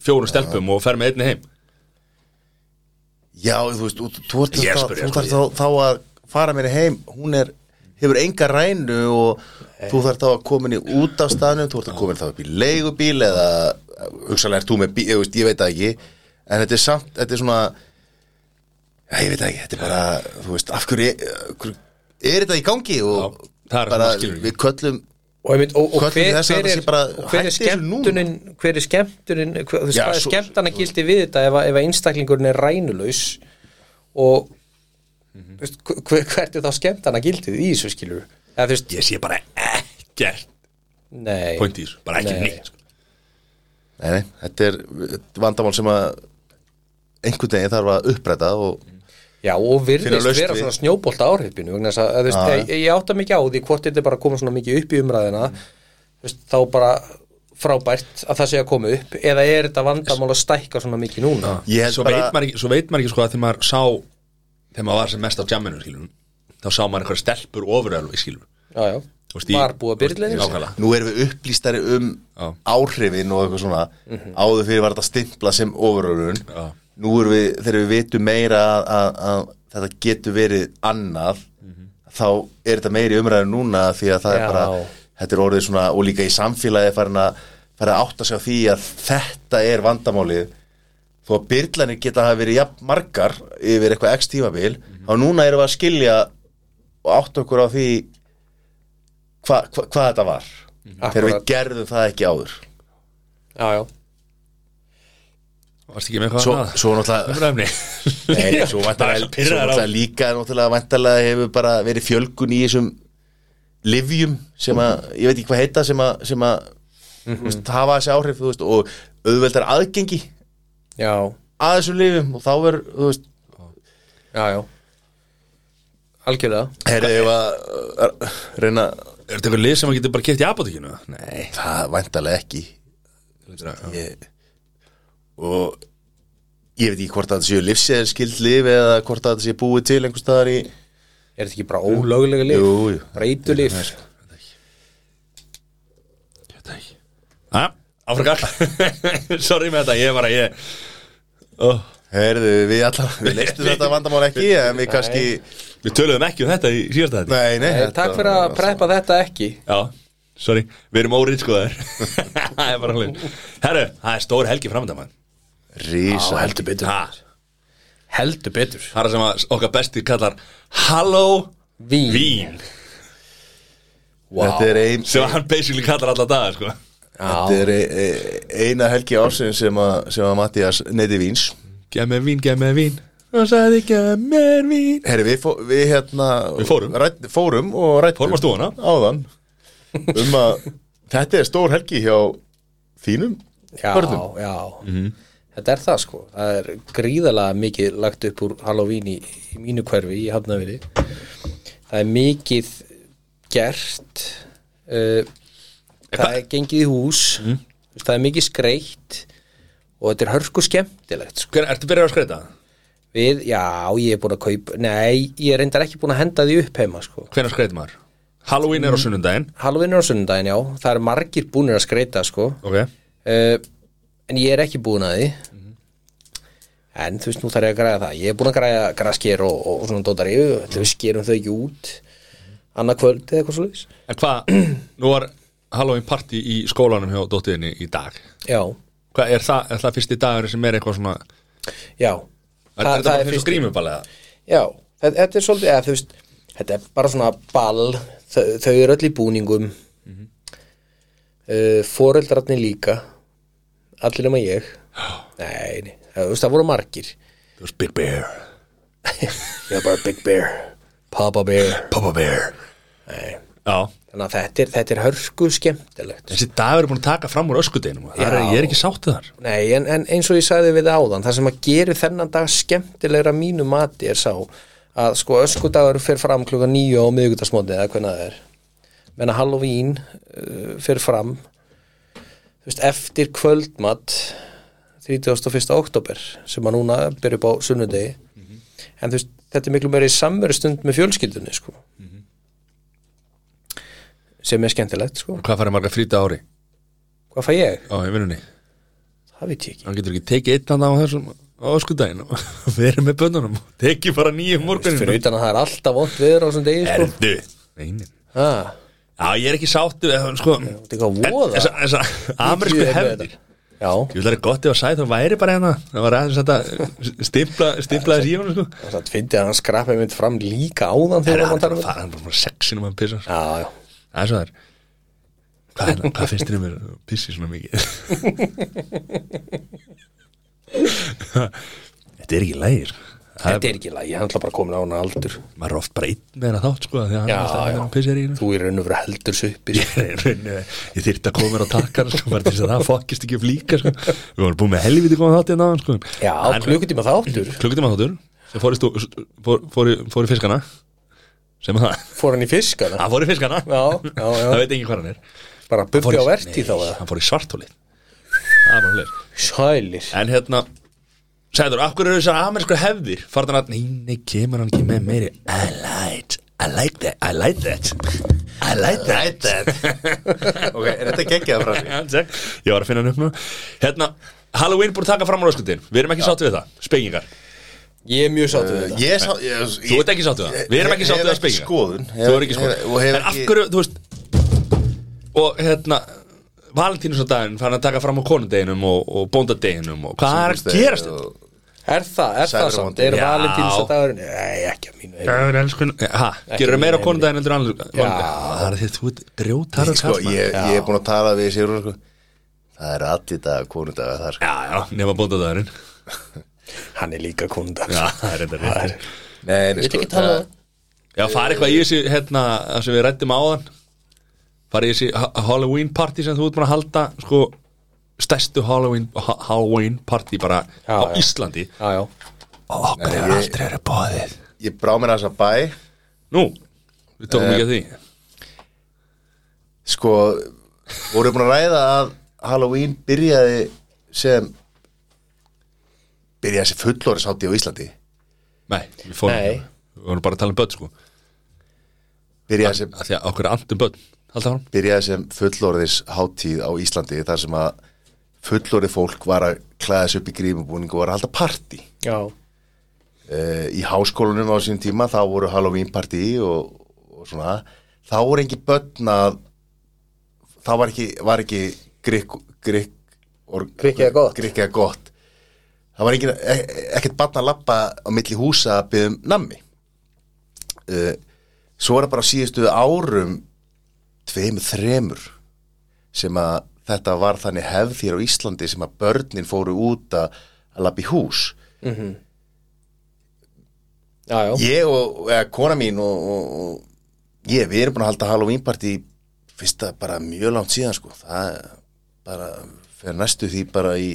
fjórum stelpum og fer með einni heim. Já, þú veist, þú, þá, þarf þá, þá að fara mér heim. Hún er, hefur enga rænu og þú þarf þá að komin í út af staðnum, þú ert að komin þá upp í leigubíl eða hugsalega ert þú með bíl, ég, veist, ég veit það ekki. En þetta er samt, þetta er svona já, ég veit það ekki, þetta er bara þú veist, af hverju, hverju er þetta í gangi? Og Já, er bara við köllum og, einmitt, og, og hver, hver, er, hver er skemmtunin hver er skemmtunin hver, Já, hvað svo- skemmtana gildi við þetta ef, ef einstaklingurinn er rænulaus og veist, hver, hvert er þá skemmtana gildið í þessu skilur eða veist, Ég sé bara ekkert nei point í þessu, bara ekki Nei. neitt sko. nei, nei, þetta er vandamál sem að einhvern veginn þarf að uppræta og Já, og virðist vera svona snjóbolta áhrifinu vegna þess að, að, þú veist, Já, ég, ég átta mikið á því hvort þetta er bara koma svona mikið upp í umræðina þú veist, þá bara frábært að það sé að koma upp eða er þetta vandamál að stækka svona mikið núna? Held svo, bara veit ekki, svo veit maður ekki sko að þegar maður sá þegar maður var sem mest á jamminu skilur þá sá maður eitthvað stelpur veist, í- var búið að Nákvæmlega. nú erum við upplýstari um Já. áhrifin og eitthvað svona. Áður fyrir var þetta stimpla sem ofurörun Já. Nú erum við, þegar við vitum meira að, að, að þetta getur verið annað þá er þetta meiri umræður núna því að það Já. er bara þetta er orðið svona og líka í samfélagi farin að, farin að átta sig á því að þetta er vandamálið. Þó að byrlanir geta hafa verið jafn margar yfir eitthvað x tímabil þá núna erum við að skilja og átta okkur á því hva, hva, hvað þetta var. Þegar við gerðum það ekki áður. Já, já, Varst ekki með eitthvað svo, annað? svo náttúrulega Nei, svo væntanlega líka náttúrulega væntanlega hefur bara verið fjölgun í þessum livjum sem að, ég veit ekki hvað heita sem að, sem að þú veist, hafa þessi áhrif þú veist, og auðveldar aðgengi já, að þessum livjum og þá er, þú veist, já, já. Algjörlega. Herri ef að uh, reyna, Er þetta eitthvað lið sem maður getur bara keft í apotekinu? Nei það væntanlega ekki. Ég, og ég veit ekki hvort að þetta séu livsæðskild liv eða hvort að þetta séu búið til einhvers staðar í Er þetta ekki bara ólöglega lif? Jú, jú. Breytulif Æ, áfrakar Sorry með þetta, ég var að ég oh. Herðu, við allar, við leistum þetta vandamál ekki en við kannski, Við töluðum ekki um þetta í síðasta þetta nei, nei þetta Takk fyrir að preppa þetta ekki. Já, sorry, við erum órið sko þær Það er bara hlun Herru, það er stór helgi framönda Rísa heldur betur. Ha, Heldur betur. Það er sem að okkar besti kallar Halló Vín, Vín. Þetta er ein, Sem hann basically kallar alla dagar sko. Þetta er e- e- eina helgi ársinn sem að, sem að Mattias neyti víns. Gef mér vín, gef mér vín. Og sagði gef mér vín. Herri, við, fó, við hérna Við fórum. rætt, fórum og rættum á. Áðan Um að þetta er stór helgi hjá þínum já, börnum. já Þetta er það sko Það er gríðalega mikið lagt upp úr Halloween í, í mínu hverfi í Hafnavili Það er mikið gert uh, Það er gengið í hús Það er mikið skreitt og þetta er hörku skemmtilegt sko. Ertu byrjað að skreita? Við, já, ég er búin að kaupa Nei, ég er reyndar ekki búin að henda því upp heima sko. Hvenær skreitir maður? Halloween er á sunnundaginn Halloween er á sunnudaginn, já Það er margir búnir að skreita sko. Ok uh, En ég er ekki búin að því. En þú veist, nú þarf ég að græða það. Ég er búin að græða grasker og, og, svona dótari Þú skerum þau ekki út Annað kvöld eða eitthvað leys En hvað, nú var Halloween party í skólanum hjá dóttiðinni í dag. Já, Hvað, er það, er það fyrsti dagur sem er eitthvað svona já. Er þetta bara fyrir fyrsti- skrýmuballega? Já, þetta, er svolítið eða, þú veist, Þetta er bara svona ball. Þau, þau eru öll í búningum. Mm -hmm. Foreldrarnir líka Allir nema ég. Nei, nei, það, veist, það voru margir. Þú veist Big Bear. Ég var bara Big Bear. Papa Bear. Papa Bear. Nei. Já. Þannig að þetta er, þetta er hörku skemmtilegt. Þessi dagur er búin að taka fram úr öskudeginum. Það er, ég er ekki sáttið þar. Nei, en, en eins og ég sagði við áðan það sem að gera þennan dag skemmtilegra mínu mati er sá að sko öskudagur fer fram klukka nýju á miðgutasmóti eða hvernig það er. Menna Halloween uh, fer fram veist, eftir kvöldmatt 31. oktober sem að núna byrja upp á sunnudegi en þú veist, þetta er miklu meiri samveru stund með fjölskyldunni sko. Sem er skemmtilegt sko. Hvað farið marga frýta ári? hvað fæ ég? Já, í vinnunni. Það veit ég ekki. Hann getur ekki tekið einn andan á þessum á öskudaginn og verið með bönnunum og tekið bara nýjum morgunin Fyrir utan að það er alltaf vont viður á þessum degi sko. Erðu? Neinin ah, Já, ég er ekki sáttu eða, sko, er Þessar þessa amerísku er hefðir. Já, Ég vil það er gott ef að sæð þá væri bara hérna. Það var aðeins þetta stimpla, stimplaði síðan sko. það fyndi að hann skrapið mynd fram líka áðan Það þegar er hann tala um bara hann bara sexinu maður pissar Já, já. Það er svo það er Hvað, hérna, hvað finnst þér um að pissi svona mikið? Þetta er ekki lægir Þetta er ekki lægi, hann er bara komin á hann aldur. Maður er oft bara einn með hérna þátt sko Þegar hann Já, er alltaf já. að pissa í hérna Þú er raun og verið heldur suppir Ég þyrfti að koma mér á takkar sko, til þess að það fokkist ekki upp líka sko. Við vorum búin með helviti góðan þátt hérna áðan, sko. Já, klukkutíma þáttur. Klukkutíma þáttur sem fór í, stú, fór, fór, í, fór í fiskana. Sem að það Fór hann í fiskana? Hann fór í fiskana. Já, já, já. það veit engin hvað hann er. Bara bubbi í- á verti þá hann fór í það hlir Sælir. En hérna Sæður, af hverju eru þessar amerísku hefðir farðan að, nei, nei, kemur hann ekki með meiri I like, I like that I like that. I like that. Ok, er þetta geggjað frá því? Ég var að finna hann upp nú. Hérna, Halloween búin að taka fram á röskutin við erum ekki sáttu við það, spekingar Ég er mjög sáttu við sá ég, Þú ert ekki sáttu við það, við erum ekki sáttu við það spekingar skoðun. Þú er ekki skoðun. En af hverju, þú veist Og hérna Valentínusdaginn fann að taka fram á konundeginum og, og bóndadeginum og hvað er að gerast þetta? Er það, er það samt? Er Já. valentínus að dagurinn? Nei, ekki að mínu heimi. Hæ, gerur meira á mínu konundaginn annars Já. Það er því að þú ert grjótarður Sko, ég, ég er búin að tala við sér sko. Það er allir dag konudaga þar sko. Já, já, nema bóndadagurinn Hann er líka kundar Já, það er þetta Það er- Nei, ekki tala um það Já, fara eitthvað í þessi, hérna, það sem við rættum áðan fara í þessi ha- Halloween party sem þú ert búin að halda sko, stærstu Halloween ha Halloween party bara Já, á já. Íslandi. Já, okkur er aldrei verið bóðið Ég brá mér þess að bæ. Nú, við tókum Eh, ekki að því. Sko, voru búin að ræða að Halloween byrjaði sem byrjaði sem fullorðishátti á Íslandi? Nei, við fórum Nei. Við vorum bara að tala um börn sko. Byrjaði sem, að okkur er andum börn byrjaði sem fullorðisháttíð á Íslandi þar sem að fullorðið fólk var að klæða sig upp í grímubúning og var að halda partí. Já, uh, í háskólanum á sín tíma þá voru Halloween partí og, og svona. Þá voru ekki börn að þá var ekki, var ekki or- Grikk eða gott. gott. Það var ekki, e, ekkert barn að lappa á milli húsa að byggðum nammi. Uh, svo er það bara síðustu árum tveimur, þremur sem að þetta var þannig hefð þér á Íslandi sem að börnin fóru út að, að lappa í hús. Já, já. Ég og eða, kona mín og, og, og ég, við erum búin að halda Halloween party fyrsta bara mjög langt síðan sko, það bara fyrir næstu því bara í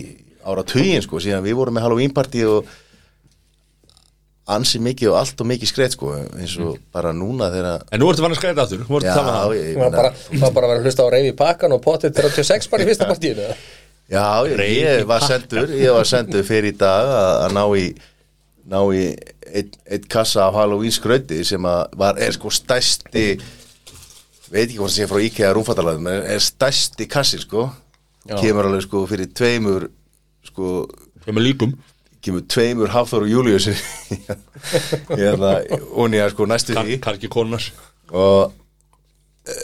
ára tugin sko, síðan við vorum með Halloween party og ansi mikið og allt og mikið skreitt sko, eins og bara núna þegar En nú ertu vann að skræta aftur Nú ertu já, að það ég, ég Það var bara, það var bara að vera að hlusta á reyfi pakkan og potið 36 bara í fyrsta partíinu já, ég, Reiði ég var sendur ég var sendur fyrir í dag að, að ná í ná í eitt, eitt kassa af Halloween skrauti sem að var, er sko stærsti veit ekki hvað það sé frá IKEA rúmfattalæðum en er stærsti kassi sko. Já. kemur alveg sko fyrir tveimur sko með líkum kemur tveimur Hafþór og Július hérna og nýja sko næstu því. Karki konars og e,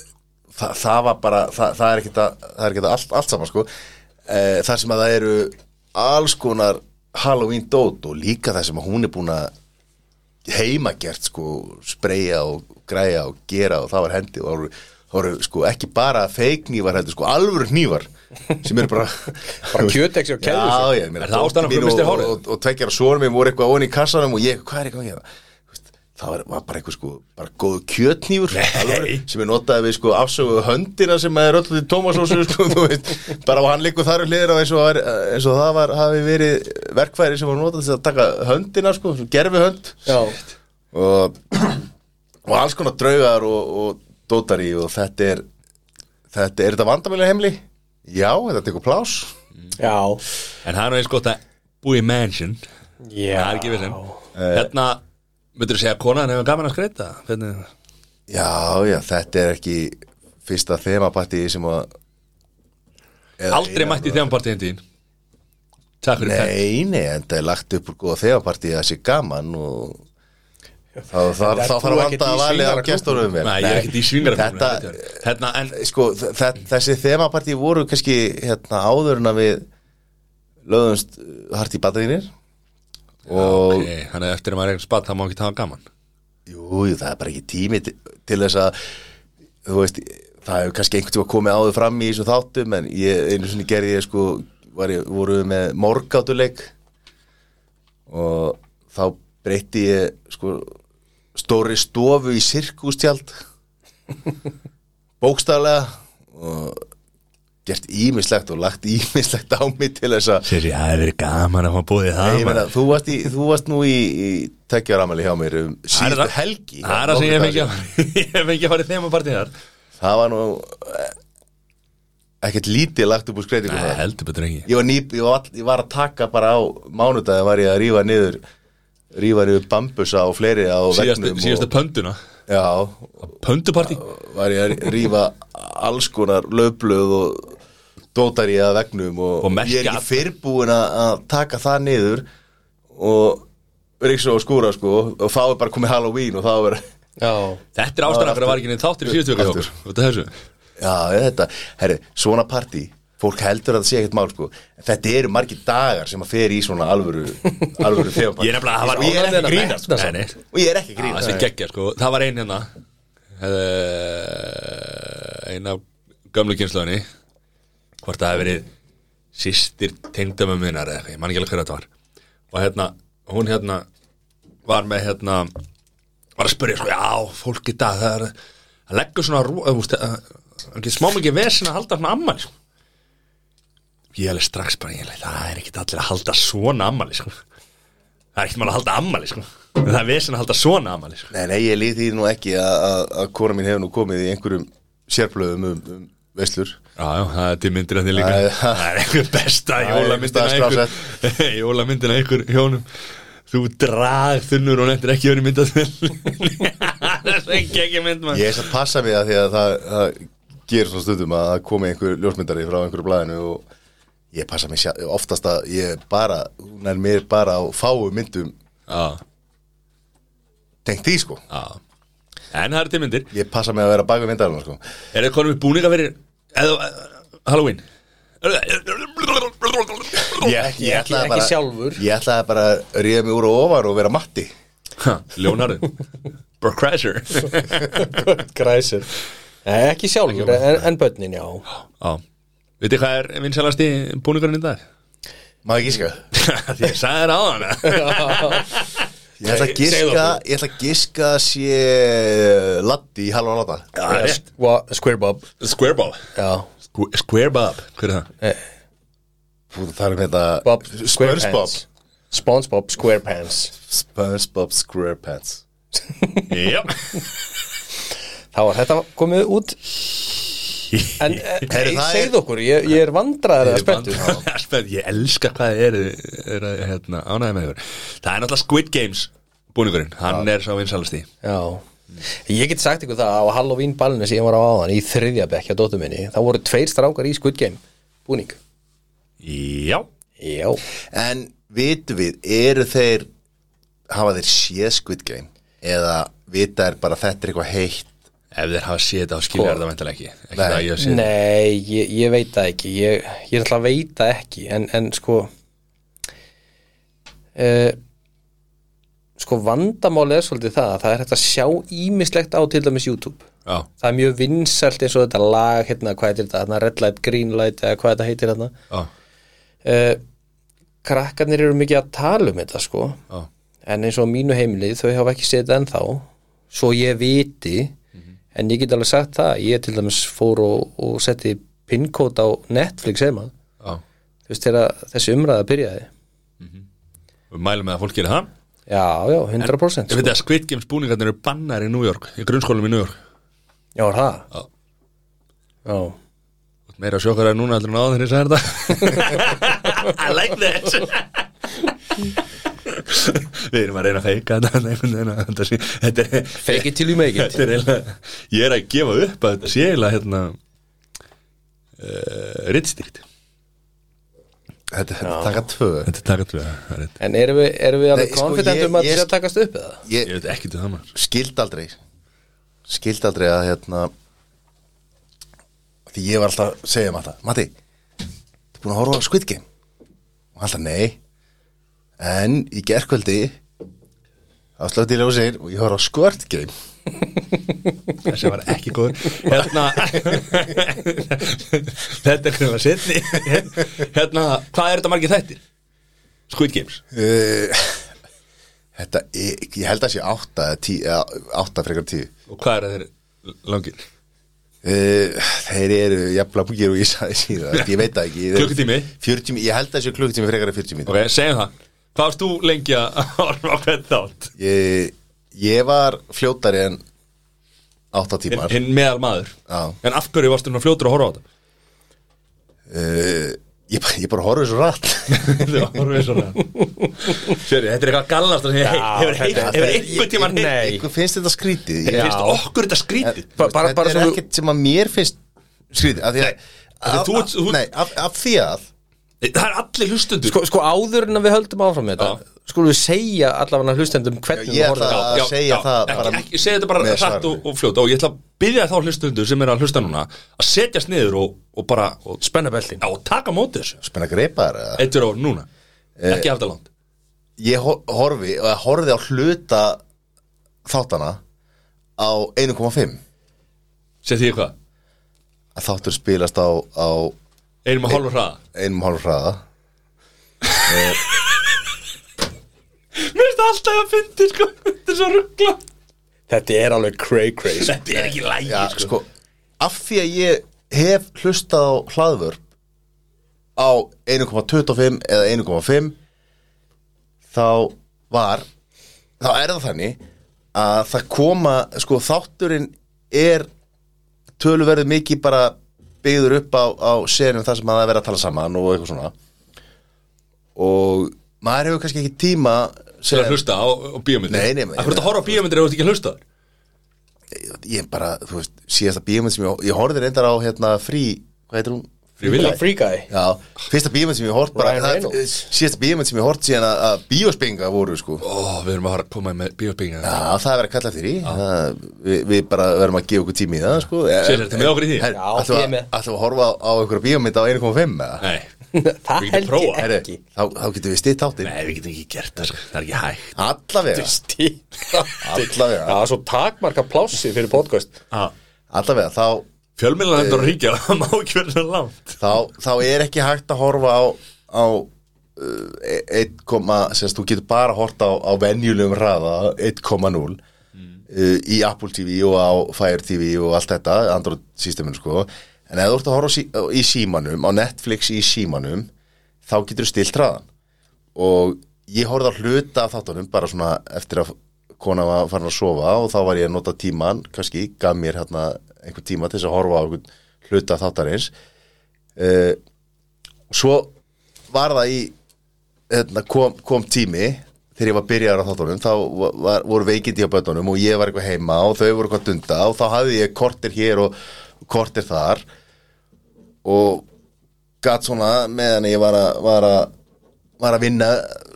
það, það var bara það, það er ekki það er ekki allt, allt saman sko. E, þar sem að það eru alls konar Halloween dót og líka það sem að hún er búin að heimagert sko spreja og græja og gera og það var hendi og það voru, það voru sko ekki bara feik nývar heldur sko alvöru nývar sem eru bara Bara kjöteksi og keðjur Já, sig. ég meina, Er það ástæðan hverju mín missti og, og, og tveggjara sonum minn voru eitthvað onni í kassanum og ég, hvað er eitthvað að gera? Þú veist, Það var, bara eitthvað sko, bara góðu kjötnýfur sem er notaði við sko afsögu höndina sem er öllu til Tómasósu sko, þú veist, bara og hann líkur þar við hliðir á eins og, var, eins og það var, hafi verið verkfæri sem var notað til að taka höndina sko, gerfi hönd Já, og, og alls konar draugar og, og dótari og þetta er þetta er þetta vandamæli heimli? Já, þetta tekur plás já. En það er nú eins gott að búi í mansion. Já, Það er ekki við sem Hérna, myndur þú segja að konan hefur gaman að skreita? Hvernig Já, já, þetta er ekki fyrsta þemapatti sem að Aldrei mætti í þeim partíðin þín. Takk fyrir pent Nei, nei, en það er lagt upp úr góða þegarpartí að það sé gaman og þá þá- þá þarf að vanda að valið á svínaklúbbnum? gestorum Nei, ég er ekkert í svingar Þetta, Hérna, en sko, þe- þessi þemapartí voru kannski hérna áður en að við lögðumst hart í bataðinir og Þannig að eftir að maður er spatt Það má ekki tafa gaman. Jú, það er bara ekki tími til, til þess að þú veist, það hefur kannski einhvern tíma komið áður fram í þessu þáttum en ég, einu sinni gerði ég sko var ég, voru við með morgátuleik og þá breytti ég sko stóri stofu í sirkústjald. Bókstaflega og gert ímislegt og lagt ímislegt á mig til þess að Sér ég, það hefur verið gaman að maður búið það Nei, meina, þú, varst í, þú varst nú í, í tekjaramæli hjá mér um síðustu helgi. Það er það sem ég fengi að Ég fengi að þemapartið þar. Það var nú eh, ekkert lítið lagt upp úr skreitingum Nei, heldur betur ekki. Ég var, ný, ég, var að taka bara á mánudagi var ég að rífa niður rífa niður bambusa og fleiri á Síðastu, vegnum síðastu og, pönduna já, Pöndupartí var ég að rífa alls konar löfblöð og dótari að vegnum og, Og ég er ekki fyrrbúin að að taka það niður og ríksa og skúra sko og þá er bara komið Halloween og þá er Já, Þetta er ástæðan fyrir að var ekki neitt þáttir í er þessu. Já, þetta, herri, svona partí fólk heldur að það sé ekkert mál sko. Þetta eru margir dagar sem að fer í svona alvöru alvöru þegarpartí Ég það ég er ekki grínast. sko. Og ég er ekki grínast. þessi geggja sko, það var ein hérna uh, ein af gömlu kynslaðinni hvort það hefði verið sýstir tengdamum minnar eða eitthvað, ég man ekki alveg hver þetta var. Og hérna, hún hérna var með hérna var að spyrja svo, já, fólk í dag það er að leggur svona rú, það er ekki smá mikið vesen að halda svona ammali sko. Ég alveg strax bara, ég alveg, það er ekki allir að halda svona ammali sko. það er ekki mál að halda ammali sko. En það er vesen að halda svona ammali sko. Nei, nei, ég líð því nú ekki að, að, að kora mín hefur nú komið í einhverjum sérblöðum um, um veislur. Já, já, það er til myndir að þið líka. Það er- er einhver besta jólamyndina Jólamyndina einhver hjónum. Þú drag þunnur og nefndir ekki verið myndað Það er ekki ekki mynd maður. Ég er að passa mig að því að það, það gerir svona stundum að komi einhver ljósmyndari frá einhverju blæðinu og ég passa mig sjá, oftast að ég bara, hún er mér bara á fáu myndum. Já, tengt því sko. Já. En það er til myndir. Ég passa mig að vera baka myndarinn sko. Er það konum við búninga fyrir eða, Halloween? Ég, ég ekki- ætlaði ekki bara, sjálfur. Ég ætlaði bara að ríða mig úr og ofar og vera matti. Leonardo. Burke Kreischer græsir Nei, ekki sjálfur, en, en börnin, já. Já Vitið hvað er vinsalast í búningurinn í dag? Má ekki gíska Því ég sagði þér á hann Ég ætla að okkur. Ég ætla að giska að sé Latti í halva láta. Það er Square Bob. Square Bob. Square Bob, hver er það? eh, Þú þarf um þetta Bob. Spongebob SquarePants Spongebob Squarepants Já Þá var þetta komið út En eh, það segð okkur, ég, ég er vandraður að spenntur. Spennt, ég elska hvað þið er, er hérna, ánægja með ykkur. Það er náttúrulega Squid Games búningurinn, hann er sá vinsalasti Já. Ég get sagt ykkur það á Halloween ballinu sem ég var á áðan í þriðja bekk hjá dóttur minni þá voru tveir strákar í Squid Game búning. Já. Já. En vitum við, eru þeir hafa þeir séð Squid Game? Eða vita er bara þetta er eitthvað heitt Ef þeir hafa séð þetta á skilja Sko. er það veintilega ekki. Ekki Nei. það að ég Nei, ég, ég veit það ekki. Ég, ég er alltaf að veita ekki. En, en sko uh, sko vandamálið er svolítið það að það er hægt að sjá ímislegt á til dæmis YouTube. Já, það er mjög vinsælt eins og þetta lag hérna, hvað heitir þetta, hérna, red light, green light eða hvað þetta heitir hérna uh, krakkarnir eru mikið að tala um þetta sko. Já. En eins og mínu heimilið þau hafa ekki séð þetta ennþá. Svo ég viti en ég get alveg sagt það ég til dæmis fór og, og setti pinkót á Netflix heima. Já, þú veist þegar þessi umræða byrjaði. Við mælum með að fólk gerir það. Já, já, 100% Ég veit sko. að Squid Games búningarnir eru bannar í New York Í grunnskólum í New York? Já, er það? Já. já, Meira sjokkar en núna heldur en áður ég sagði þetta I like this Við erum að reyna að feika þetta er fake it till you make it. Þetta er eiginlega Ég er að gefa upp að þetta sé eiginlega hérna uh, Rittstýrt þetta þetta taka tvö. Þetta er takað tvö er. En erum við, erum við alveg Nei, sko, um að þetta sé að takast upp eða? Ég Ég veit ekki til það maður. Skild aldrei. Skild aldrei að hérna Því ég var alltaf að segja um alltaf Matti, þú búin að horfa á Squid Game? Og alltaf nei En í gerkvöldi þá slötti ég ljósir og ég horfa á Squirt Game Þessi var ekki góður Hérna Þetta er hvernig að setni Hérna, hvað er þetta margir þættir? Squid Games. Uh, Þetta, ég, ég held að sé átta eða tí, eða átta frekar tíu. Og hvað er þeir langir? uh, Þeir eru jafnla búkir og ég sagði síðan. Ég veit það ekki. Klukkutími? 40, Ég held að það sé klukkutími frekar en 40 mínútur. Ok, segjum það Hvað varst þú lengi að horfa á hvern þátt? ég, ég var fljótari en átta Hinn tímar hin meðal maður Já. En af hverju varstu nú fljótur að horfa á þetta? uh, ég, bara- ég bara horfði svo rætt Þú horfið svona Sjöri, þetta er eitthvað gallast að segja Já, Hefur heitt- þetta- hefur einhvern tímann heitt Nei. Einhver finnst þetta skrítið ég, finnst okkur þetta skrítið Ba- bara- Þetta bara er svo þú- ekkert sem að mér finnst skrítið af því að Af því þú- af, þú- Nei, af, af því að Það er allir hlustundur Sko, sko áður en að við höldum áfram með þetta Skulum við segja allavega hlustendum hvernig Ég við ætla horfum að segja það ekki, bara ekki, segja þetta bara svarinu. og, og fljótt. Og ég ætla að byggja þá hlustundur sem er að hlusta núna að setjast niður og, og bara og, Spenna beltin. Já, og taka á móti þessu. Spenna greipaðar eða? Eittur á núna, ekki aftur langt. Ég hor- horfi og ég horfði á hluta þáttana á 1,5 Sér því hvað, að þáttur spilast á, á einum að hálfa hraða. Einum hálf hraða. Mér finnst alltaf að fyndi sko. Þetta er svo ruggla Þetta er alveg cray cray Þetta er ekki lægi Já, sko. sko, af því að ég hef hlustað á hlaðvörp á 1,25 eða 1,5 þá var þá er það þannig að það koma, sko, þátturinn er töluverðu mikið bara byggður upp á, á senum þar sem að það er verið að tala saman og eitthvað svona og maður hefur kannski ekki tíma Til að hlusta á, á bíómyndir Nei, nei, nei. Hverju þetta horfa á bíómyndir ef þú ert ekki að hlusta ég bara, þú veist, síðasta bíómynd sem ég, ég horfði reyndar á hérna frí, hvað heitir hún? Free guy. Já, fyrsta bíómynd sem ég það, Reynolds. síðasta bíómynd sem ég hort síðan að, að bíóspenga voru sko. Ó, við erum að fara að koma með bíósbygginga Já, það er verið að kalla eftir því. Það, við, við bara verðum að gefa okkur tími í það sko. Sér, ertu með okkur í því? Er að, horfa á, einhverja bíómynd á 1.5 eða? Nei, Það held ég ekki. Þá, þá getum við stitt áttin nei, við getum ekki gert það sko. Það er ekki hægt. Allavega, Stíl allavega. Já, svo takmarka plássi fyrir podcast. Allavega, þá, Fjölmiðlan endur að ríkja Það má ekki svona langt. þá, þá er ekki hægt að horfa á, á uh, 1, sérst, þú getur bara hort á, á venjulegum hraða 1,0 uh, í Apple TV og á Fire TV og allt þetta, Android systeminu sko. En ef þú ert að horfa sí, í símanum á Netflix í símanum þá getur þú stilt hraðan og ég horfði að hluta af þáttunum bara svona eftir að kona var farin að sofa og þá var ég að nota tíman kannski, gaf mér hérna einhver tíma til þess að horfa á einhvern hluta þáttarins. Uh, svo var það í hérna, kom, kom tími þegar ég var byrjaður á þáttunum þá var, voru veikindi á bötunum og ég var eitthvað heima og þau voru eitthvað að dunda og þá hafði ég kortir hér og kortir þar og gatt svona meðan ég var að, var að var að vinna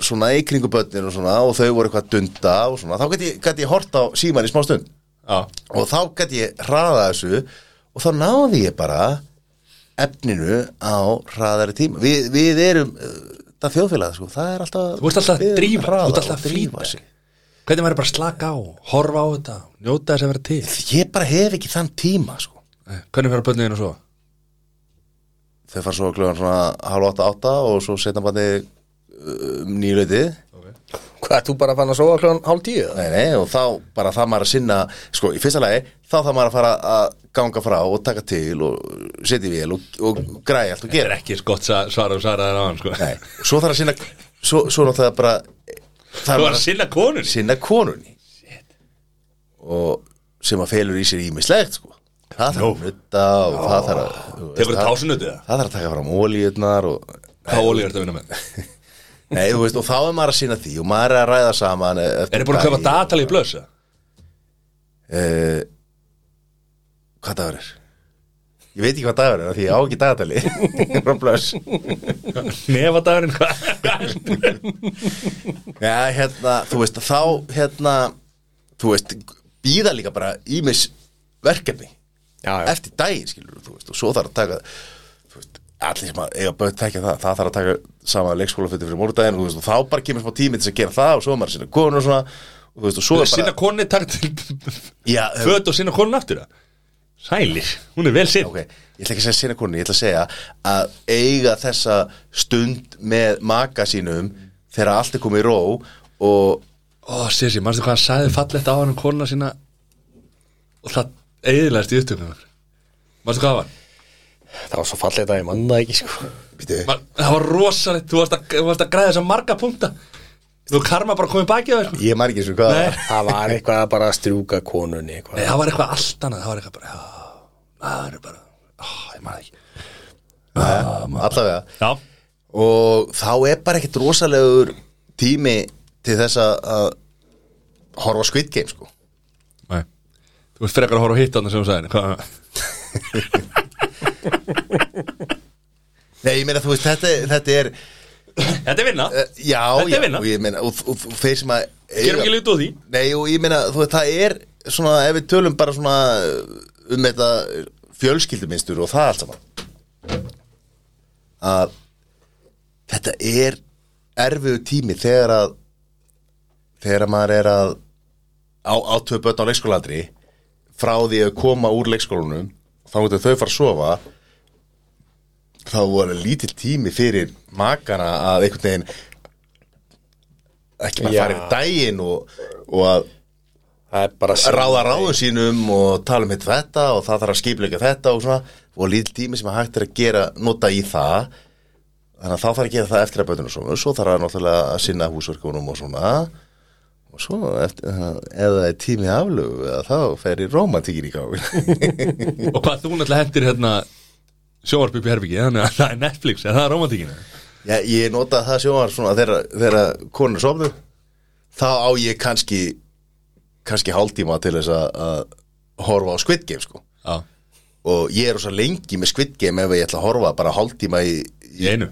svona í kringu börnin og svona og þau voru eitthvað að dunda og svona, þá gæti ég, ég hort á síman í smá stund og þá gæti ég hraða þessu og þá náði ég bara efninu á hraðari tíma við, við erum uh, það þjóðfélag, sko, það er alltaf Þú ert alltaf að drífa, þú ert alltaf að flýta sig. Hvernig maður bara slaka á, horfa á þetta Njóta þess að vera til ég bara hef ekki þann tíma sko. Nei, Hvernig fyrir börnuðin og svo? þau fara svo klugan svona halv átta átta og svo setna bara um, nýleitið Hvað, þú bara fann að sofa kljóðan hálf tíu? Nei, nei, og þá bara það maður að sinna sko, í fyrsta lagi, þá það maður að fara að ganga frá og taka til og setja í vél og, og græja allt og Þetta er gera ekki gott sa- svar og svara þér á hann sko. Nei, svo þarf að sinna svo, svo náttúrulega bara það Þú er var að sinna konur sinna konunni og sem að felur í sér ímislegt sko. það þarf að nutta og það þarf að þú veist, Hefur það- það það? það þarf að taka fram ólíutnar og Hvað ólíu er þetta að vinna með? Nei, þú veist, og þá er maður að sinna því og maður er að ræða saman Er þið búin að köpa datalí í blösa? uh, Hvað það verður? Ég veit ekki hvað dagur er Því ég á ekki dagatali Frá blöss Nefadagurinn hvað? Já, hérna, þú veist, þá hérna, þú veist, býða líka bara ímis verkefni Já, já. eftir daginn, skilur þú veist, og svo þarf að taka þú veist, allir sem að eiga börn tekja það, það þarf að taka sama leikskólafutti fyrir morgundaginn, og þá bara kemur smá tími til að gera það og svo er maður sinna konur og svona og þú veist, og svo er Sinna bara konni takk til Föt og sinna konni aftur það Sælir, hún er vel sinn ok, ég ætla ekki að segja sinna konur, ég ætla að segja að eiga þessa stund með maka sínum þegar allt er komið í ró og Ó, Sissi, mannstu hvað hann sagði fallegt á hann konna sína? Og það eðilegast í upptökum Mannstu hvað það var? Það var svo fallið að ég manna ekki sko Man, það var rosalegt, þú varst að, þú varst að græða þess að marga punkta Þú karma bara komið baki á þér sko. ég man ekki eins og hvað Nei. það var. Var eitthvað að bara strjúka konunni Nei, eitthvað. það var eitthvað allt annað Það var eitthvað bara, já, það er bara Ó, ég maður ekki allavega Já, og þá er bara ekkert rosalegur tími til þess að að horfa á Squid Game sko nei Þú veist frekar að horfa á hitt annað sem þú sagði Hvað? Nei, ég meina þú veist, þetta, þetta er Þetta er vinna. Uh, já, Þetta er já, vinna. og ég meina og, og, og þeir sem að Gerum ekki lítið úr því. Nei, og ég meina, þú veist, það er svona, ef við tölum bara svona um þetta fjölskylduminstur og það allt saman. Að þetta er erfiðu tími þegar að þegar að maður er að á, á tvö börn á leikskólandri frá því að koma úr leikskólanum þá getur þau fara að sofa þá voru lítill tími fyrir makana að einhvern veginn ekki bara yfir daginn og, og að Það er bara ráða ráðum sínum og tala um hitt þetta og það þarf að skipleika þetta og svona. Og lítill tími sem að hægt er að gera nota í það. Þannig að þá þarf að gera það eftir að bötunum svona svo þarf að náttúrulega að sinna húsverkunum og svona. Og svo eftir, ef það er tími aflögu eða þá fer í romantíkin í gáin Og hvað þú náttúrulega hendir hérna Sjónvarp upp í herbyggi Þannig að það er Netflix eða það er romantíkinu Já, ég nota það sjónar svona þegar, þegar konur sofnu þá á ég kannski kannski hálftíma til þess að, að horfa á Squid Game sko. Já. Og ég er rosa lengi með Squid Game ef ég ætla að horfa bara hálftíma í, Í einu.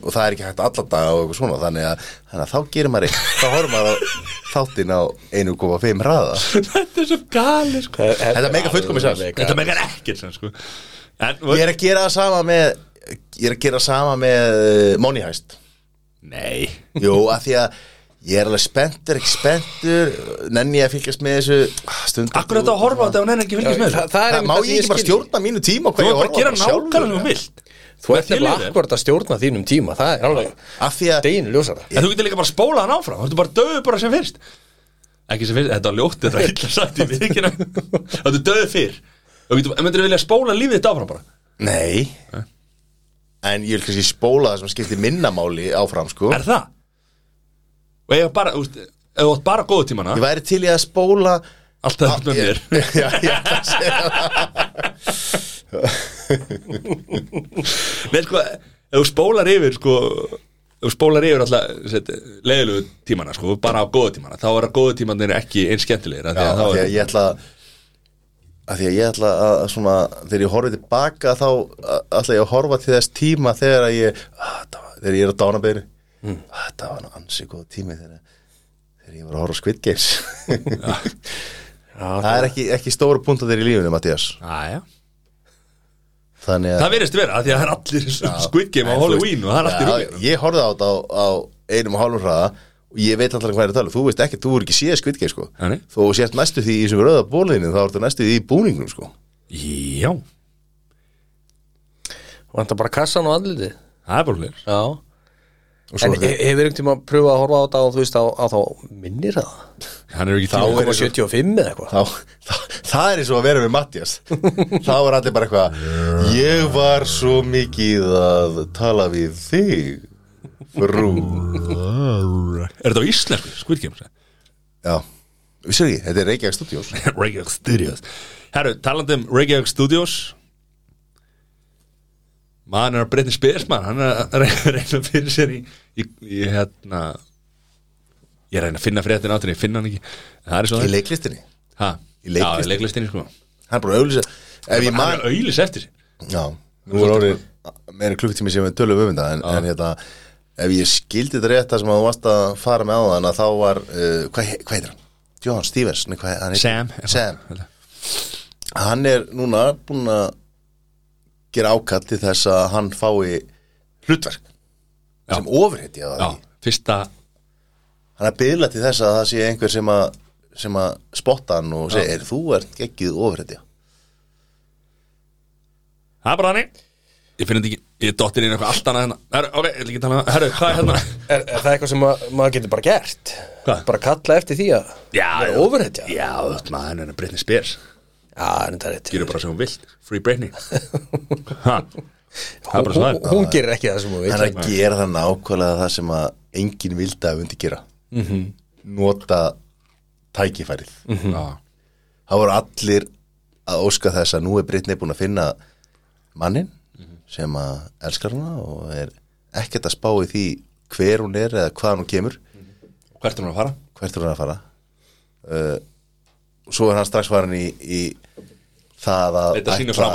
og það er ekki hægt alla daga og eitthvað svona þannig að, þannig að þá gerir maður eitt. Þá horfum maður á þáttin á 1,5 hraða. Þetta er svo gali sko. Þetta mega fullkomið sens. Þetta megar ekkert sem sko En, ég er að gera það sama með ég er að gera sama með uh, Money Heist. Nei. Jú, af því að ég er alveg spenntur, ekki spenntur nenni ég að fylgjast með þessu stundum. Akkur þetta að horfa á þetta og nenni ekki fylgjast með Það, þessu? það er Það einmitt má það sem ég ekki bara skil stjórna mínu tíma og Þú hvað ég er bara að gera horfa á sjálfur. nákvæmlega sem þú vilt. Þú ert nefnilega akkurat að stjórna þínum tíma Það er alveg Af því að deginu ljósara. En þú getur líka bara að spóla hann áfram Þú ertu bara döðu bara sem fyrst? Ekki sem fyrst, þetta var ljótt Þetta var illa sagt í vikina Þetta er döðu fyrr Getur, myndir vilja spóla lífið þetta áfram bara? Nei. En ég vil kannski spóla það sem skiptir minnamáli áfram sko. Er það? Og ég bara, þú veist Ef þú átt bara góðu tímana Ég væri til í að spóla Alltaf upp með mér. Já, já, það. Nei, sko, ef þú spólar yfir sko, ef þú spólar yfir alltaf leiðilegu tímana, sko, bara á góðu tímana þá er að góðu tímanir ekki eins skemmtilegir af því að þá er að ég ætla að því að ég ætla að svona þegar ég horfi tilbaka þá ætla ég að horfa til þess tíma þegar að ég að, var, þegar ég er á dánabeyri mm. þetta var nú ansi góð tími þegar, þegar ég var að horfa Squid Games. Það er ekki, ekki stóra punta þeir í lífinu Mattias Aja. þannig að það verðist vera, af því að það er allir Squid Game á Halloween og það er Já, rúið ég horfði á þetta á, á einum og hálfum hraða og ég veit alltaf hvað er að tala þú veist ekki, þú er ekki séð Game sko. Nei, nei. þú sést næstu því í þessum rauða bóliðinu þá ertu næstu því í búningnum sko. Já, Vantar bara kassan og andlitið. Það er bara hlir Já. Og svo En er þetta he- hefur einhvern tíma að pröfa að horfa á þetta og þú veist á, á þá minnir það? Hann er ekki Þá tíma er- 75 eða eitthvað. Þá, það, það er eins og að vera með Mattias þá er allir bara eitthvað ég var svo mikið að tala við þig frú. Er þetta á íslensku, Squid já, vissir ekki, þetta er Reykjavík Studios. Reykjavík Studios. Herru, talandi um Reykjavík Studios. Maður er að breytni spes maður, hann er að reyna- fyrir sér í, í, í hérna ég að reyna að finna fréttin áttur, ég finna hann ekki. Það er í leiklistinni? Ha, í leiklistinni. Já, í leiklistinni sko. Hann er bara að ég hann er auðlis eftir sér. Já, nú er orðið meira klukkutími sem við tölum um þetta en, en hérna, ef ég skildi þetta rétt það sem að þú varst að fara með á þann að þá var, uh, hvað, hvað heitir hann? John Stevens, nei, hvað hann? Sam Sam, hann er núna búinn að gera ákall til þess að hann fái hlutverk Já. sem ofurheiti að Já, það fyrsta hann er byggla til þess að það sé einhver sem að sem að spotta hann og segja, er þú ert geggið ofurheiti Það er bara hannig Ég finn þetta ekki, ég dottir inn eitthvað allt annað hérna Herru, ok, ég ætla ekki að tala um Herru, hvað er hérna? Er, er það eitthvað sem ma maður getur bara gert? Hvað? Bara kalla eftir því að Já, vera ofurhetja? Já, þetta maður er Britney Spears Já, það er þetta rétt Gjörðu bara sem hún vilt, Free Britney Ha, Það er bara svo hún, það er. hún gerir ekki það sem hún hann er vil að gera það nákvæmlega það sem að enginn vildi að myndi gera Mhm. nota tækifærið Já. það voru allir að óska þess að nú er Brittany búin að finna mannin sem að elskar hana og er ekkert að spá í því hver hún er eða hvað hún kemur. Hvert er hún að fara? hvert er hún að fara? Uh, og svo er hann strax farin í, í það að ætla,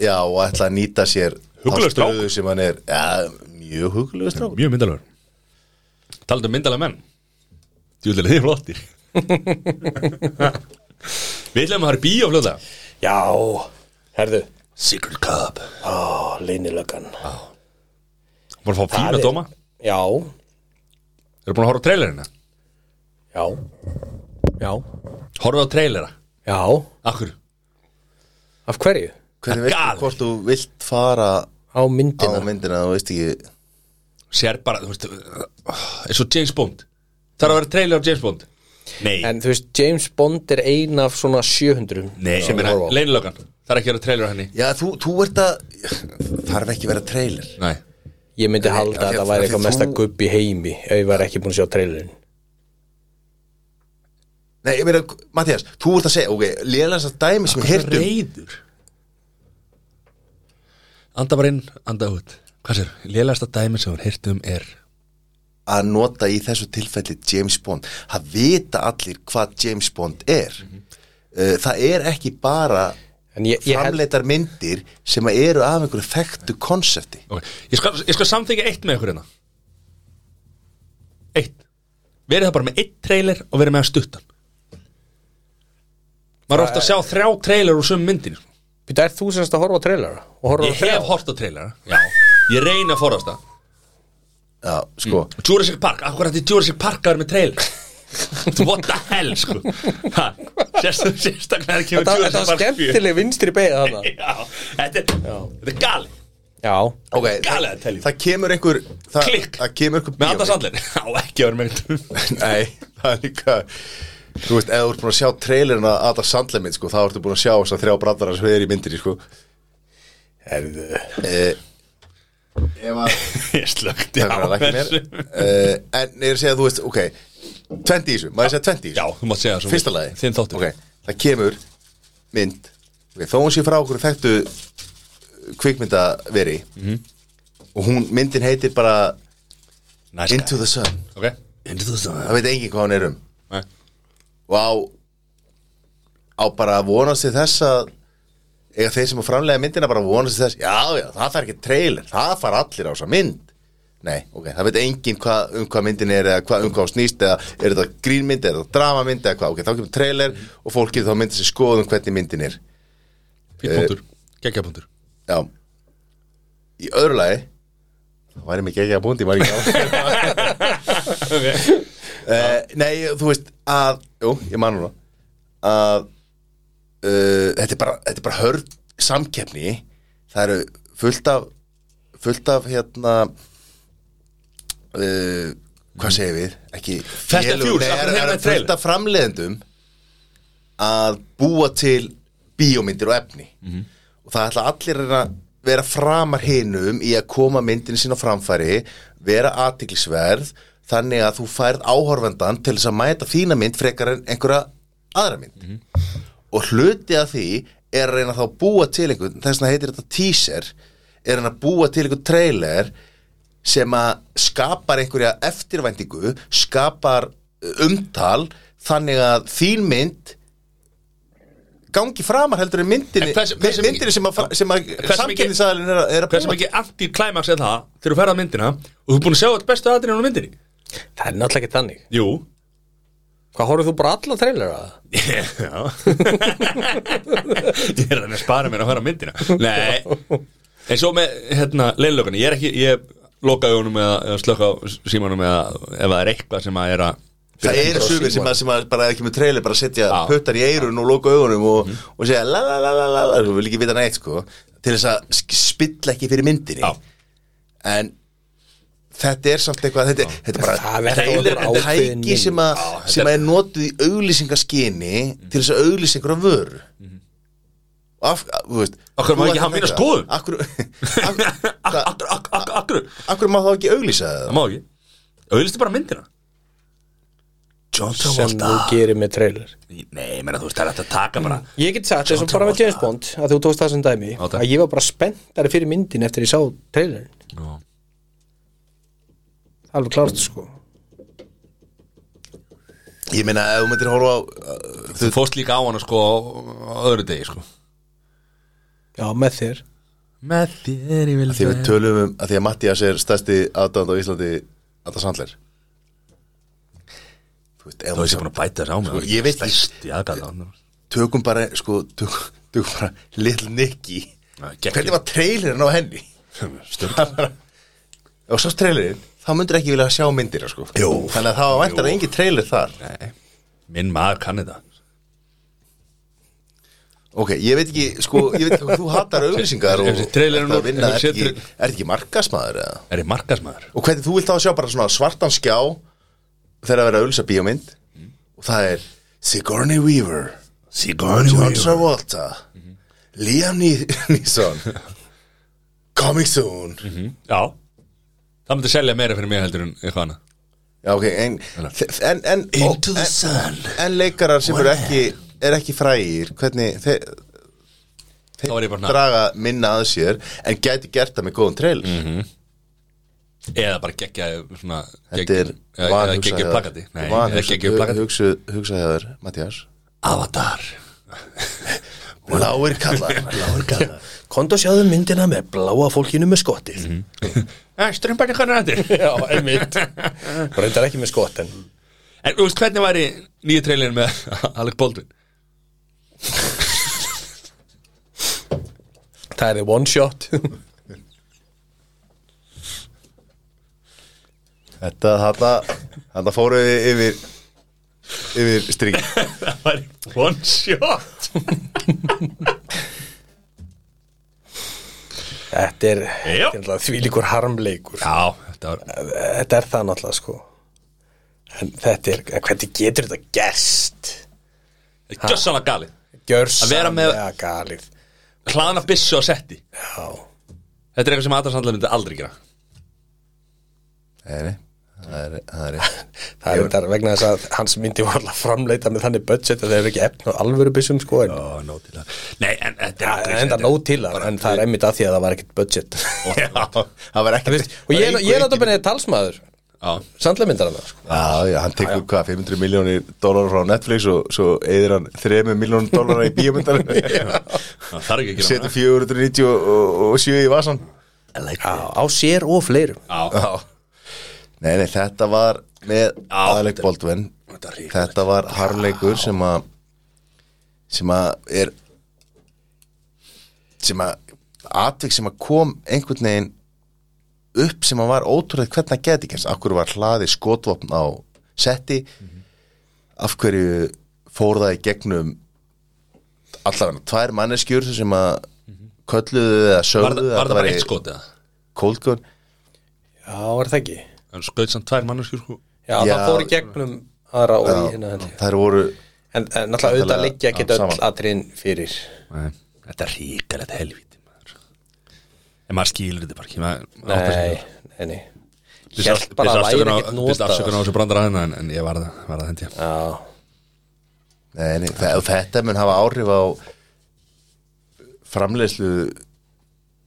já, og ætla að nýta sér sem hann er ja, mjög hugulegu strák Mjög myndalegur Talandi um myndalega menn. Djúlega þið flottir. Við ætlum að bíó fljóðlega Já, herðu Secret Club Ó, leynilöggan Búin að fá fína er- dóma? Já, Eru búin að horfa á trailerina? já. Já, Horfa á trailera? Já. Akkur Af hverju? hvernig Það er veistu galið. hvort þú vilt fara Á myndina? á myndina þú veist ekki. Sér bara, þú veist eins og James Bond. Það er að vera trailer á James Bond? Nei, En þú veist, James Bond er ein af svona 700 Nei, sem meina, horfa á. leynilögan Það er ekki að vera trailer henni. Já þú, þú ert að þarf ekki að vera trailer. Nei. Ég myndi Nei, halda að því það að- væri eitthvað að mesta þú- gubb í heimi ef ég var ekki búin að sjá trailerin nei, ég meina, Mattias, þú ert að segja ok, lélægast að dæmi sem Hvað heyrtum reyður? Anda bara inn, anda út. Hvað sér? Lélegasta dæmi sem hún hýrt um er? Að nota í þessu tilfelli James Bond. Það vita allir hvað James Bond er. Uh, það er ekki bara En ég, ég held framleitar myndir sem eru af einhverju þekktu konsepti. Okay. ég, skal, ég skal samþykja eitt með ykkur hérna. Eitt. Verið það bara með eitt trailer og verið með að stuttan. Maður er ofta að sjá þrjá trailer úr sömu myndin sko. Býta, er þú semst að horfa? Og horfa Ég hef hort á trailera Já. Ég reyna að forðast það. Já, sko, Jurassic Park, akkur hætti Jurassic Park að vera með trailer What the hell sko Ha, sérst- Sérstaklega er kemur Þetta, þetta var Park 4. skemmtileg vinstri beigð þarna Já, þetta er, þetta er gali Já, ok, Galið að telja. það kemur einhver það, Klikk. það kemur einhver Með Anders bíómynd. Andler Á ekki að vera með nei, það er líka þú veist, ef þú ert búin að sjá trailerina að Adam Sandler mynd, sko, þá ertu búin að sjá þess að þrjá brandara sem er í myndinni, sko herðu eh, ef að Ég slögti Það á er alveg ekki þessu meir. uh, En ég er að segja, þú veist, ok 20 í þessu, maður segja 20 í þessu? Já, þú mátt segja það Fyrsta lagi Þinn þáttur. Ok, það kemur mynd. Okay, Þó hún sé frá okkur þekktu kvikmyndaveri. Mhm. Og hún, myndin heitir bara Nice Into the Sun. Ok. Into the sun. Það veit enginn hvað hún er um. Nei. Og á Á bara að vonast til þess að Eða þeir sem að framlega myndina bara vonast til þess Já, já, það þarf ekki trailer Það far allir á þessa mynd Nei, ok, það veit enginn hvað, um hvað myndin er eða hvað, um hvað snýst eða er þetta grínmynd eða dramamynd eða hvað, ok, þá kemur trailer og fólk getur þá myndið sér skoðum hvernig myndin er. Fýtt punktur. Gekkja punktur. Já. Í öðru lagi Það væri mig búndi, maður ekki á. Uh, Nei, þú veist að Jú, ég man núna að uh, þetta, er bara, þetta er bara hörð samkeppni. Það eru fullt af fullt af hérna uh, hvað segir við? Ekki hverju er, er það trailer? fullt af framleiðendum að búa til bíómyndir og efni. Og það ætla allir að vera framar hinum í að koma myndinu sín á framfæri vera aðtiklisverð þannig að þú færð áhorfendan til þess að mæta þína mynd frekar en einhverja aðra mynd. Og hluti af því er að reyna þá að búa til einhvern þess vegna heitir þetta teaser er að reyna að búa til einhvern trailer sem að skapar einhverja eftirvæntingu skapar uh, umtal þannig að þín mynd gangi framar heldur en myndinni En hversu- hversu myndinni sem að, sem að mikið- samkynnisaðalinn er, að- er að Hversu búa mikið anti-climax er það þegar þú ferðað myndina og þú er búin að sjá þetta bestu aðrinn á myndinni. Það er náttúrulega ekki þannig. Jú. Hvað horfðu þú bara alla trailera? Já. Ég er að spara mér að fara myndina. Nei. En svo með hérna leilökunni Ég er ekki, ég loka augunum eða, eða slöka á símanum eða ef það er eitthvað sem að er að Það eru sumir sem, að- sem að bara ekki með trailer bara setja Já. puttar í eirun og loka augunum og, og segja la la la la la la þú vil ekki vita neitt sko til þess að spilla ekki fyrir myndinni. Já. en þetta er samt eitthvað þetta, þetta er bara Það að vera ákveðin tæki sem, að, þetta sem er- er notuð í auglýsingaskyni til þess að af, að, þú veist Má þú ekki hafa þetta. skoðun? Akkur, akkur, akkur, akkur má þá ekki auglýsa Það? Það má ekki. Auðlistu bara myndina? John sem þú gerir með trailer. Nei, menna þú veist, það er að taka bara Ég get sagt þess að bara með James Bond að þú tókst það sem dæmi takk. að ég var bara spenntari fyrir myndin eftir ég sá trailerin Já. alveg klárt sko. Ég meina ef þú myndir horfa á uh, Þú fórst líka á hana sko á öðru degi sko Já, með þér. Með þér ég vil því við tölum um að því að Mattias er stærsti aðdáðand á Íslandi Alltaf Sandler. Þú veist, ef Þú veist ég búin að bæta þess á mig Sko, ég veit. Stærsti aðgæða tökum bara sko, tökum, tökum bara Little Nicky hvernig var trailerin á henni? Stund og svo trailerin þá myndir ekki vilja sjá myndir sko. Jú. þannig að það var væntar engin trailer þar. Nei, minn maður kann þetta ok, ég veit ekki, sko, ég veit ekki hvað þú hatar auglýsingar og úr- vinna, er ekki, er ekki markasmaður eða? Er ég markasmaður? og hvernig þú vilt þá að sjá bara svona svartan skjá þegar að vera auglýsa bíómynd? Og það er Sigourney Weaver Sigourney John Travolta Liam Ne- Neeson Coming soon. Já. Það myndi selja meira fyrir mig heldur en eitthvað annað. Já, ok, en, en, en, en leikarar sem eru ekki er ekki frægir hvernig þeir, var svona- draga minna að sér en gæti gert það með góðum trailer Eða bara geggja svona þetta er Eða geggja plakati. Nei, eða geggja plakati. hugsaðar Mattias Avatar. Láir kallar. Kallar. Konto sjáðu myndina með bláa fólkinu með skottið. Nei, strömbarni hvernig er þetta? Já, einmitt. Og reyndar ekki með skott en En þú veist hvernig væri nýja trailerin með Alec Baldwin? Það er one shot. Þetta, þetta, þetta fóru við yfir yfir strík Það væri one shot. Þetta er, Já. þetta er því líkur harmleikur. Já, þetta var Þetta er það náttúrulega sko. En þetta er, hvernig getur þetta gerst? Gjössanlega galið. Gjörsamlega Að vera með- galið. Hlaðana byssu á setti. Já, Þetta er eitthvað sem Adam Sandler myndi aldrei gera. Nei, nei, það er, það er það er þetta vegna þess að hans myndi var alltaf framleita með þannig budget að þeir eru ekki efn og alvöru byssum sko en Ó, nóg til það Nei, en þetta er en enda nóg til það, en það er einmitt að því að það var ekkert budget. Já, það var ekki Og ég, ég er náttúrulega talsmaður Já, Sandlemyndar hann sko. Já, já, hann tekur hvað, 500 miljónir dólar frá Netflix og svo eðir hann 3 miljónir dólar í bíómyndar. Það þarf ekki að gera setur 497 í vasan like Já, á sér og fleirum. Já, Já. Nei, nei, þetta var með þetta- Baldwin. þetta er var harleikur sem að sem að er sem að atvik sem að kom einhvern veginn upp sem að var ótrúlega hvernig að geti ekki af hverju var hlaði skotvopn á setti af hverju fór það í gegnum allavega tvær manneskjur sem að kölluðu eða Var, sögðu það- var það bara eitt skot eða? cold gun Já, er það ekki? En skaut samt tvær manneskjur sko Já, Já. það fór í gegnum aðra og í hérna þær voru En, en náttúrulega auðvitað liggja ekki öll atriðin fyrir Nei, Þetta er ríkalegt helvíti maður. En maður skilur þetta bara ekki Nei, nei, nei. Hélt bara að væri ekkert biðst notað. afsökunar á þessu brandar aðeina en, en ég var það, var það hendi Já, Nei, nei, og þetta mun hafa áhrif á framleiðslu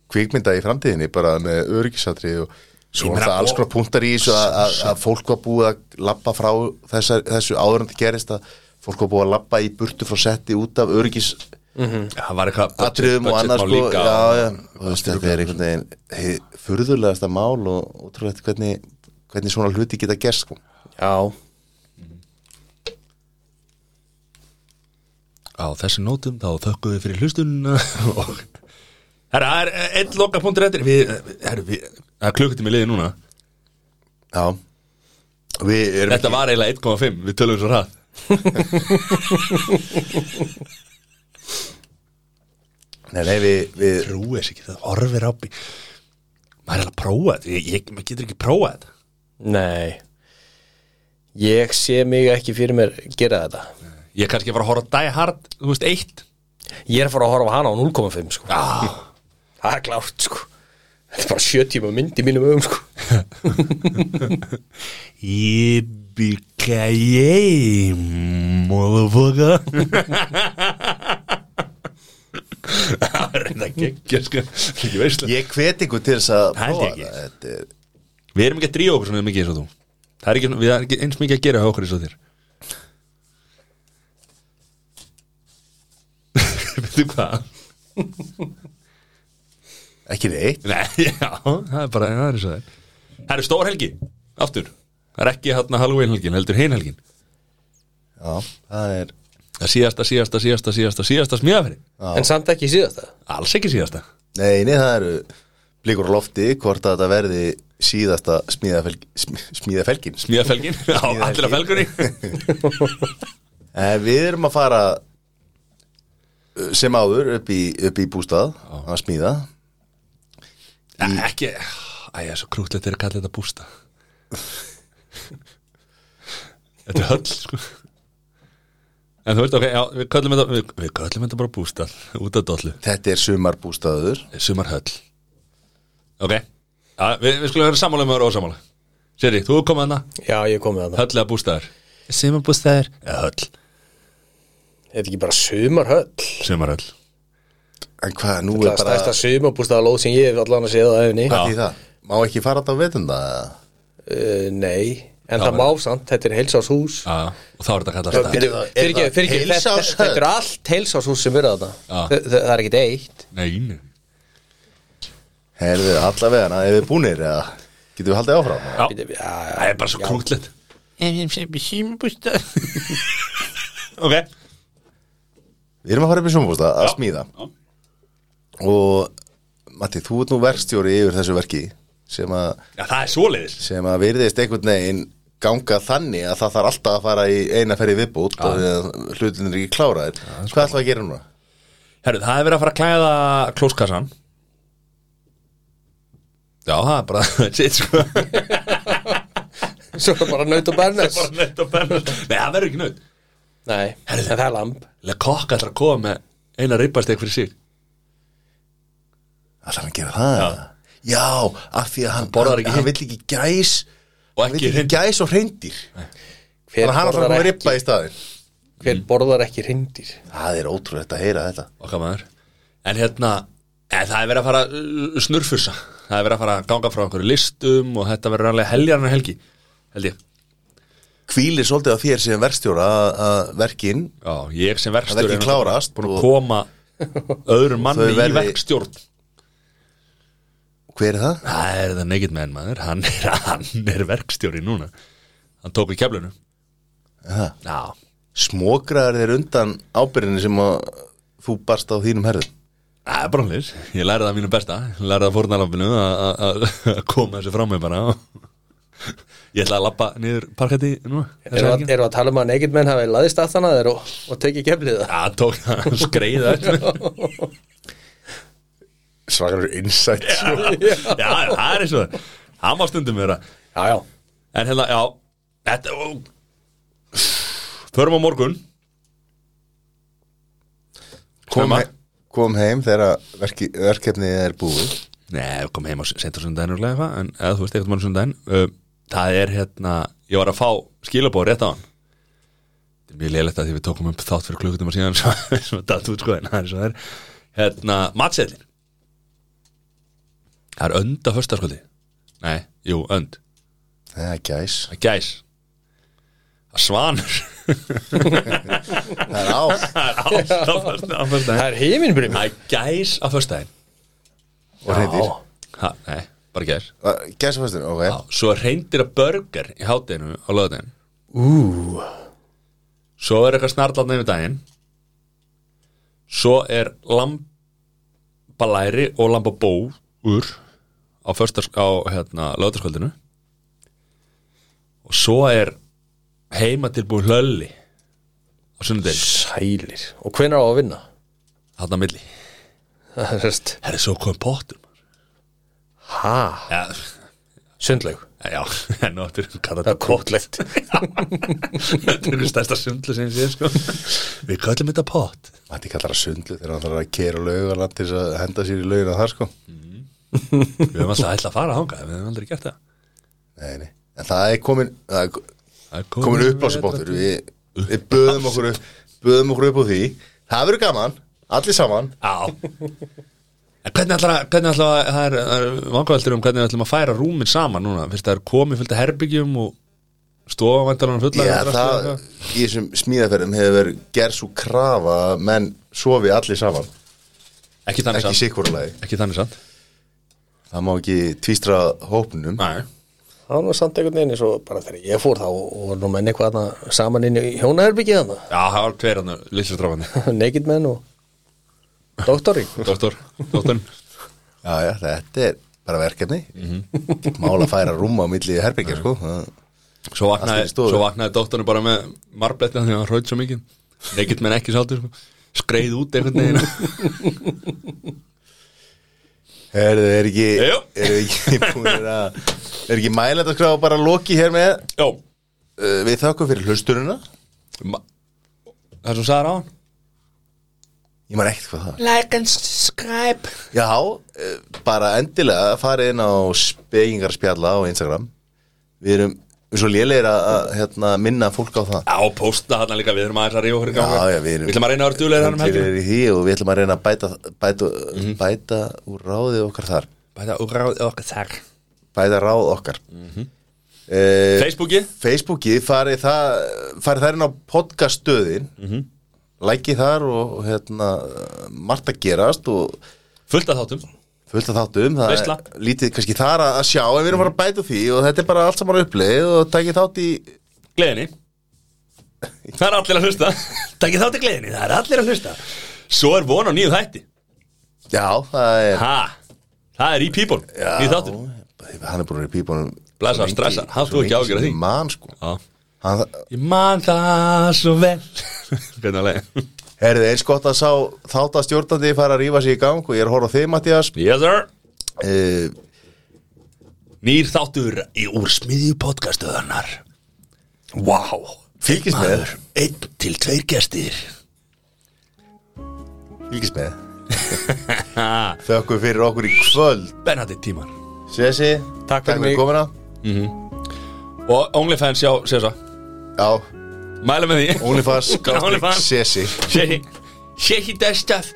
kvikmynda í framtíðinni bara með öryggisatri og svo Ég er meina, það alls og- konar punktar í þessu að, að, að fólk var búið að lappa frá þessa, þessu áður en þetta gerist að fólk var búið að lappa í burtu frá setti út af öryggis Það var eitthvað atriðum og annars sko, já, já, veist, þetta er einhvern veginn hei, furðulegasta mál og ótrúlegt hvernig, hvernig svona hluti geta gerst sko. Já, Á þessu nótum þá þökkum við fyrir hlustun og Herra, það er einn loka punktur eftir. Við, herra, við, það er klukkutími liði núna. Já. Þetta var eiginlega 1,5, við tölum svo ræð nei, nei, við, við Trúi þess ekki, það horfir á bí Maður er alveg að prófa þetta. Ég, ég, Maður getur ekki prófa þetta. Nei. Ég sé mig ekki fyrir mér gera þetta. Ég er kannski að fara að horfa Die Hard, þú veist, eitt. Ég er að fara að horfa á hana á 0,5 sko. Já, Það er klárt sko. Þetta er bara 7 tíma mynd í mínum ögum sko. Yippee-ki-yay, motherfucker Það er reynda geggja, sko. Ekki veist ég hvet ykkur til þess að Það held ég prófa ekki. það. Þetta er, Við erum ekki að drífa okkur svona mikið eins og þú. Það er ekki, við erum ekki eins mikið að gera hjá okkur eins og þér. Veitu hvað? ekki neitt. Nei, já, það er bara, það er eins og það er. Það er stór helgi, aftur. Það er ekki hérna Halloween helgin, heldur hin helgin. Já, Það er síðasta, síðasta, síðasta, síðasta, síðasta smíðafæri En samt ekki síðast það Alls ekki síðasta. Nei, nei, það eru blikur á lofti hvort að þetta verði síðasta smíðafelg, sm- smíðafelgin. Smíðafelgin, á allra felgunni við erum að fara uh, sem áður upp í, upp í bústað að smíða. Æ, Ekki, æja, svo krútlegt er að kalla þetta bústa Þetta er höll, sko En þú veist, ok, já, við köllum þetta Við, við köllum þetta bara bústað, út af dollu. Þetta er sumarbústaður Sumar höll. Ok, já, við, við skulum vera sammála með að vera ósamála Seri, þú komið hana Já, ég kom með það Höll eða bústaður? Sumar bústaður. Eða höll. Þetta er ekki bara sumarhöll Sumar höll. En hvað, nú Það er er bara stærsta sumarbústaðalóð sem ég hef allan að séð á efni hvað því það, má ekki fara þetta á vetunda eða? uh, Nei, en það má samt Þetta er heilsáshús og þá er þetta að kalla Já, stað Fyrir, Er fyrir, það fyrir, fyrir, þetta, er allt heilsáshús sem eru. Þa- Það það er ekkit eitt. Nei, nei herðu, allavega, ef við búnir eða? Getum við haldið áfram? Já, það er bara svo já. krútlegt. Ok. Við erum að fara upp í sumarbústað að smíða. Og Matti, þú ert nú verkstjóri yfir þessu verki sem að, er sem að virðist einhvern veginn ganga þannig að það þarf alltaf að fara í eina ferði viðbútt og því að hlutin er ekki kláraðir. Hvað ætlum við að gera núna? Herru, það er verið að fara að klæða klóskassan. Já, það er bara That's it, sko. Svo það bara naut og bernes Bara neitt að benna Nei, það verður ekki nöð Nei, en það er lamb. Le kokk ætlar að koma með eina ribbasteg fyrir sig. Ætlum við að gera það? Já, Já af því að hann, borðar hann, ekki hann hrein- vill ekki gæs Og ekki hreindýr. gæs og hreindir Hver þannig að hann ætlar að ribba í staðin hver borðar ekki rindir það er ótrúlegt að heyra þetta. Okkar maður. En hérna, e, það er verið að fara uh, snurfusa. Það er verið að fara að ganga frá einhverju listum Og þetta verður alveg heljarnar helgi Held ég. Hvílir svolítið á þér sem verkstjóra að, að verkin. Já, ég sem Það verkstjóri verki er klárast Búin að koma öðrum manni í verkstjórn hver er það? Það er það negitt menn maður. Hann er, hann er verkstjóri núna. Hann tók í keflinu. Það. Já, smokraðar þér undan ábyrðinni sem að þú barst á þínum herðum? Það er bara hlis Ég lærði það mínu besta. Ég lærði það fórnarlampinu að koma þessu frá mig bara. Ég ætla að lappa niður parketti við helgina. að- við að tala um að neikid menn hafi laðist að þannig og, og tekið geflið það? Já, tók það. skreiða eftir svakalur insight Já, já, það er eins og það Það má stundum vera. Já, já, En hérna, já Þetta Förum á morgun. Kom, he kom heim þegar verki, verkefni er búið. Nei, komum heim á sent á sundaginn örugglega eitthvað, en eða þú veist eitthvað mann sundaginn uh, Það er hérna Ég var að fá skilabóð rétt á hann Þetta er mjög leilegt að því við tókum upp þátt fyrir klukkutum og síðan svo, svo datt út sko en það er svo það er. Hérna, matseðlin Það er önd á föstaskvöldi Nei, jú, önd. Það er gæs. Það er gæs. Það er svanur. Það er ást Það er ást á á föstudaginn. Það er heiminbrimi Það er gæs á föstudaginn. Og reyndir Ha, Nei, bara gæs. Gæsa fæstur, ok. Já, Svo er reyndir að burger í hátinu á löðin Ú, Svo er eitthvað snarlatna yfir daginn. Svo er lambalæri og lambabóur á, á hérna, lögðarskvöldinu. Og svo er heima tilbúin hlölli á sunnudegin sælir. Og hvenær á að vinna? þarna á milli. Það er er svo komið pottur Ha, Já, sundleg já, en nú áttur kalla Það er þetta kótlegt Þetta er stærsta sundlu sem ég sé sko. Við kallum þetta pott. Matti kallar það sundlu þegar hann þarf að kera laugarland til þess að henda sér í laugina þar sko Við höfum alltaf ætla að fara þangað Við höfum aldrei gert það. Nei, nei. En það er komin, það er Það er komin upp á sig bóttur Við, við böðum okkur Böðum okkur upp á því. Það verður gaman, allir saman. Já. En hvernig ætlar að, að, það er, er vangaveltur um hvernig ætlum að færa rúmin saman núna, fyrst það er komið fullt af herbyggjum og stofavæntalanum fulla Já, það í þessum smíðaferðum hefur verið gerð svo krafa að menn sofi allir saman. Ekki þannig Ekki samt, sikkurulegi ekki þannig samt Það má ekki tvístra hópnum. Nei, Það var samt einhvern veginn eins og bara þegar ég fór þá og var nú menn eitthvað þarna saman inn í hjónaherbyggið þarna. Já, það var tveir hann lillir stráfandi Naked menn og doktori Doktor, doktorn Já, já, þetta er bara verkefni. Mál að færa rúma á milli herbyggja sko. Það- Svo vaknaði, vaknaði doktorinn bara með marbletti þannig að hann hraut svo mikið. Nekitt menn ekki sáttur sko. Skreið út einhvern veginn Herðu, er ekki. Er ekki búinir að Er ekki mælend að skrá bara loki hér með Jó, uh, Við þakkum fyrir hlusturina ma- það sem sagði á hann. Ég man ekkert hvað það Like and subscribe. Já, uh, bara endilega farið inn á spekingarspjalla á Instagram. Við erum svo lélegir að, að hérna, minna fólk á það Já, posta þarna líka, við erum aðeins að rífa okkur í ganga Já, já, við erum Við ætlum að reyna að vera duglegir hann um helgina Fyrir í því og við ætlum að reyna að bæta, bæta, bæta úr ráðið okkar þar Bæta úr ráð okkar þar Bæta ráð okkar mm. -hmm. Facebooki Facebooki farið það farið þær inn á podcaststöðin mm. -hmm. þar og, hérna margt að gerast og Fullt af þáttum fullt að þáttum það Veisla. er lítið kannski þar að sjá en við erum að fara að bæta því og þetta er bara allt saman uppleið og takið þátt í Gleðinni. Það er allir að hlusta. Takkið þátt í gleðinni, það er allir að hlusta. Svo er von á nýju þætti. Já, það er Ha, það er í pípun já, Nýju þáttur. hann er búin í pípunum lengi- stressar. Hafðu svo ekki sem því? man sko. Já. Hann, Ég man það svo vel. Hvernig að leið herðið eins gott að sá þátt að stjórnandi fara að rífa sig í gang og ég er að horfa á þig Mattias Yes sir. Uh, Nýr þáttur í úrsmiðju podcastöðarnar Vá. Fylgist með. Einn til tveir gestir. Fylgist með. Þökkum fyrir okkur í kvöld. Spennandi tímar. Sessi, Takk fyrir mig. komuna. Og OnlyFans, já, svo Já, Mæla með því. OnlyFans, OnlyFans. Sessi Shit, shit, that stuff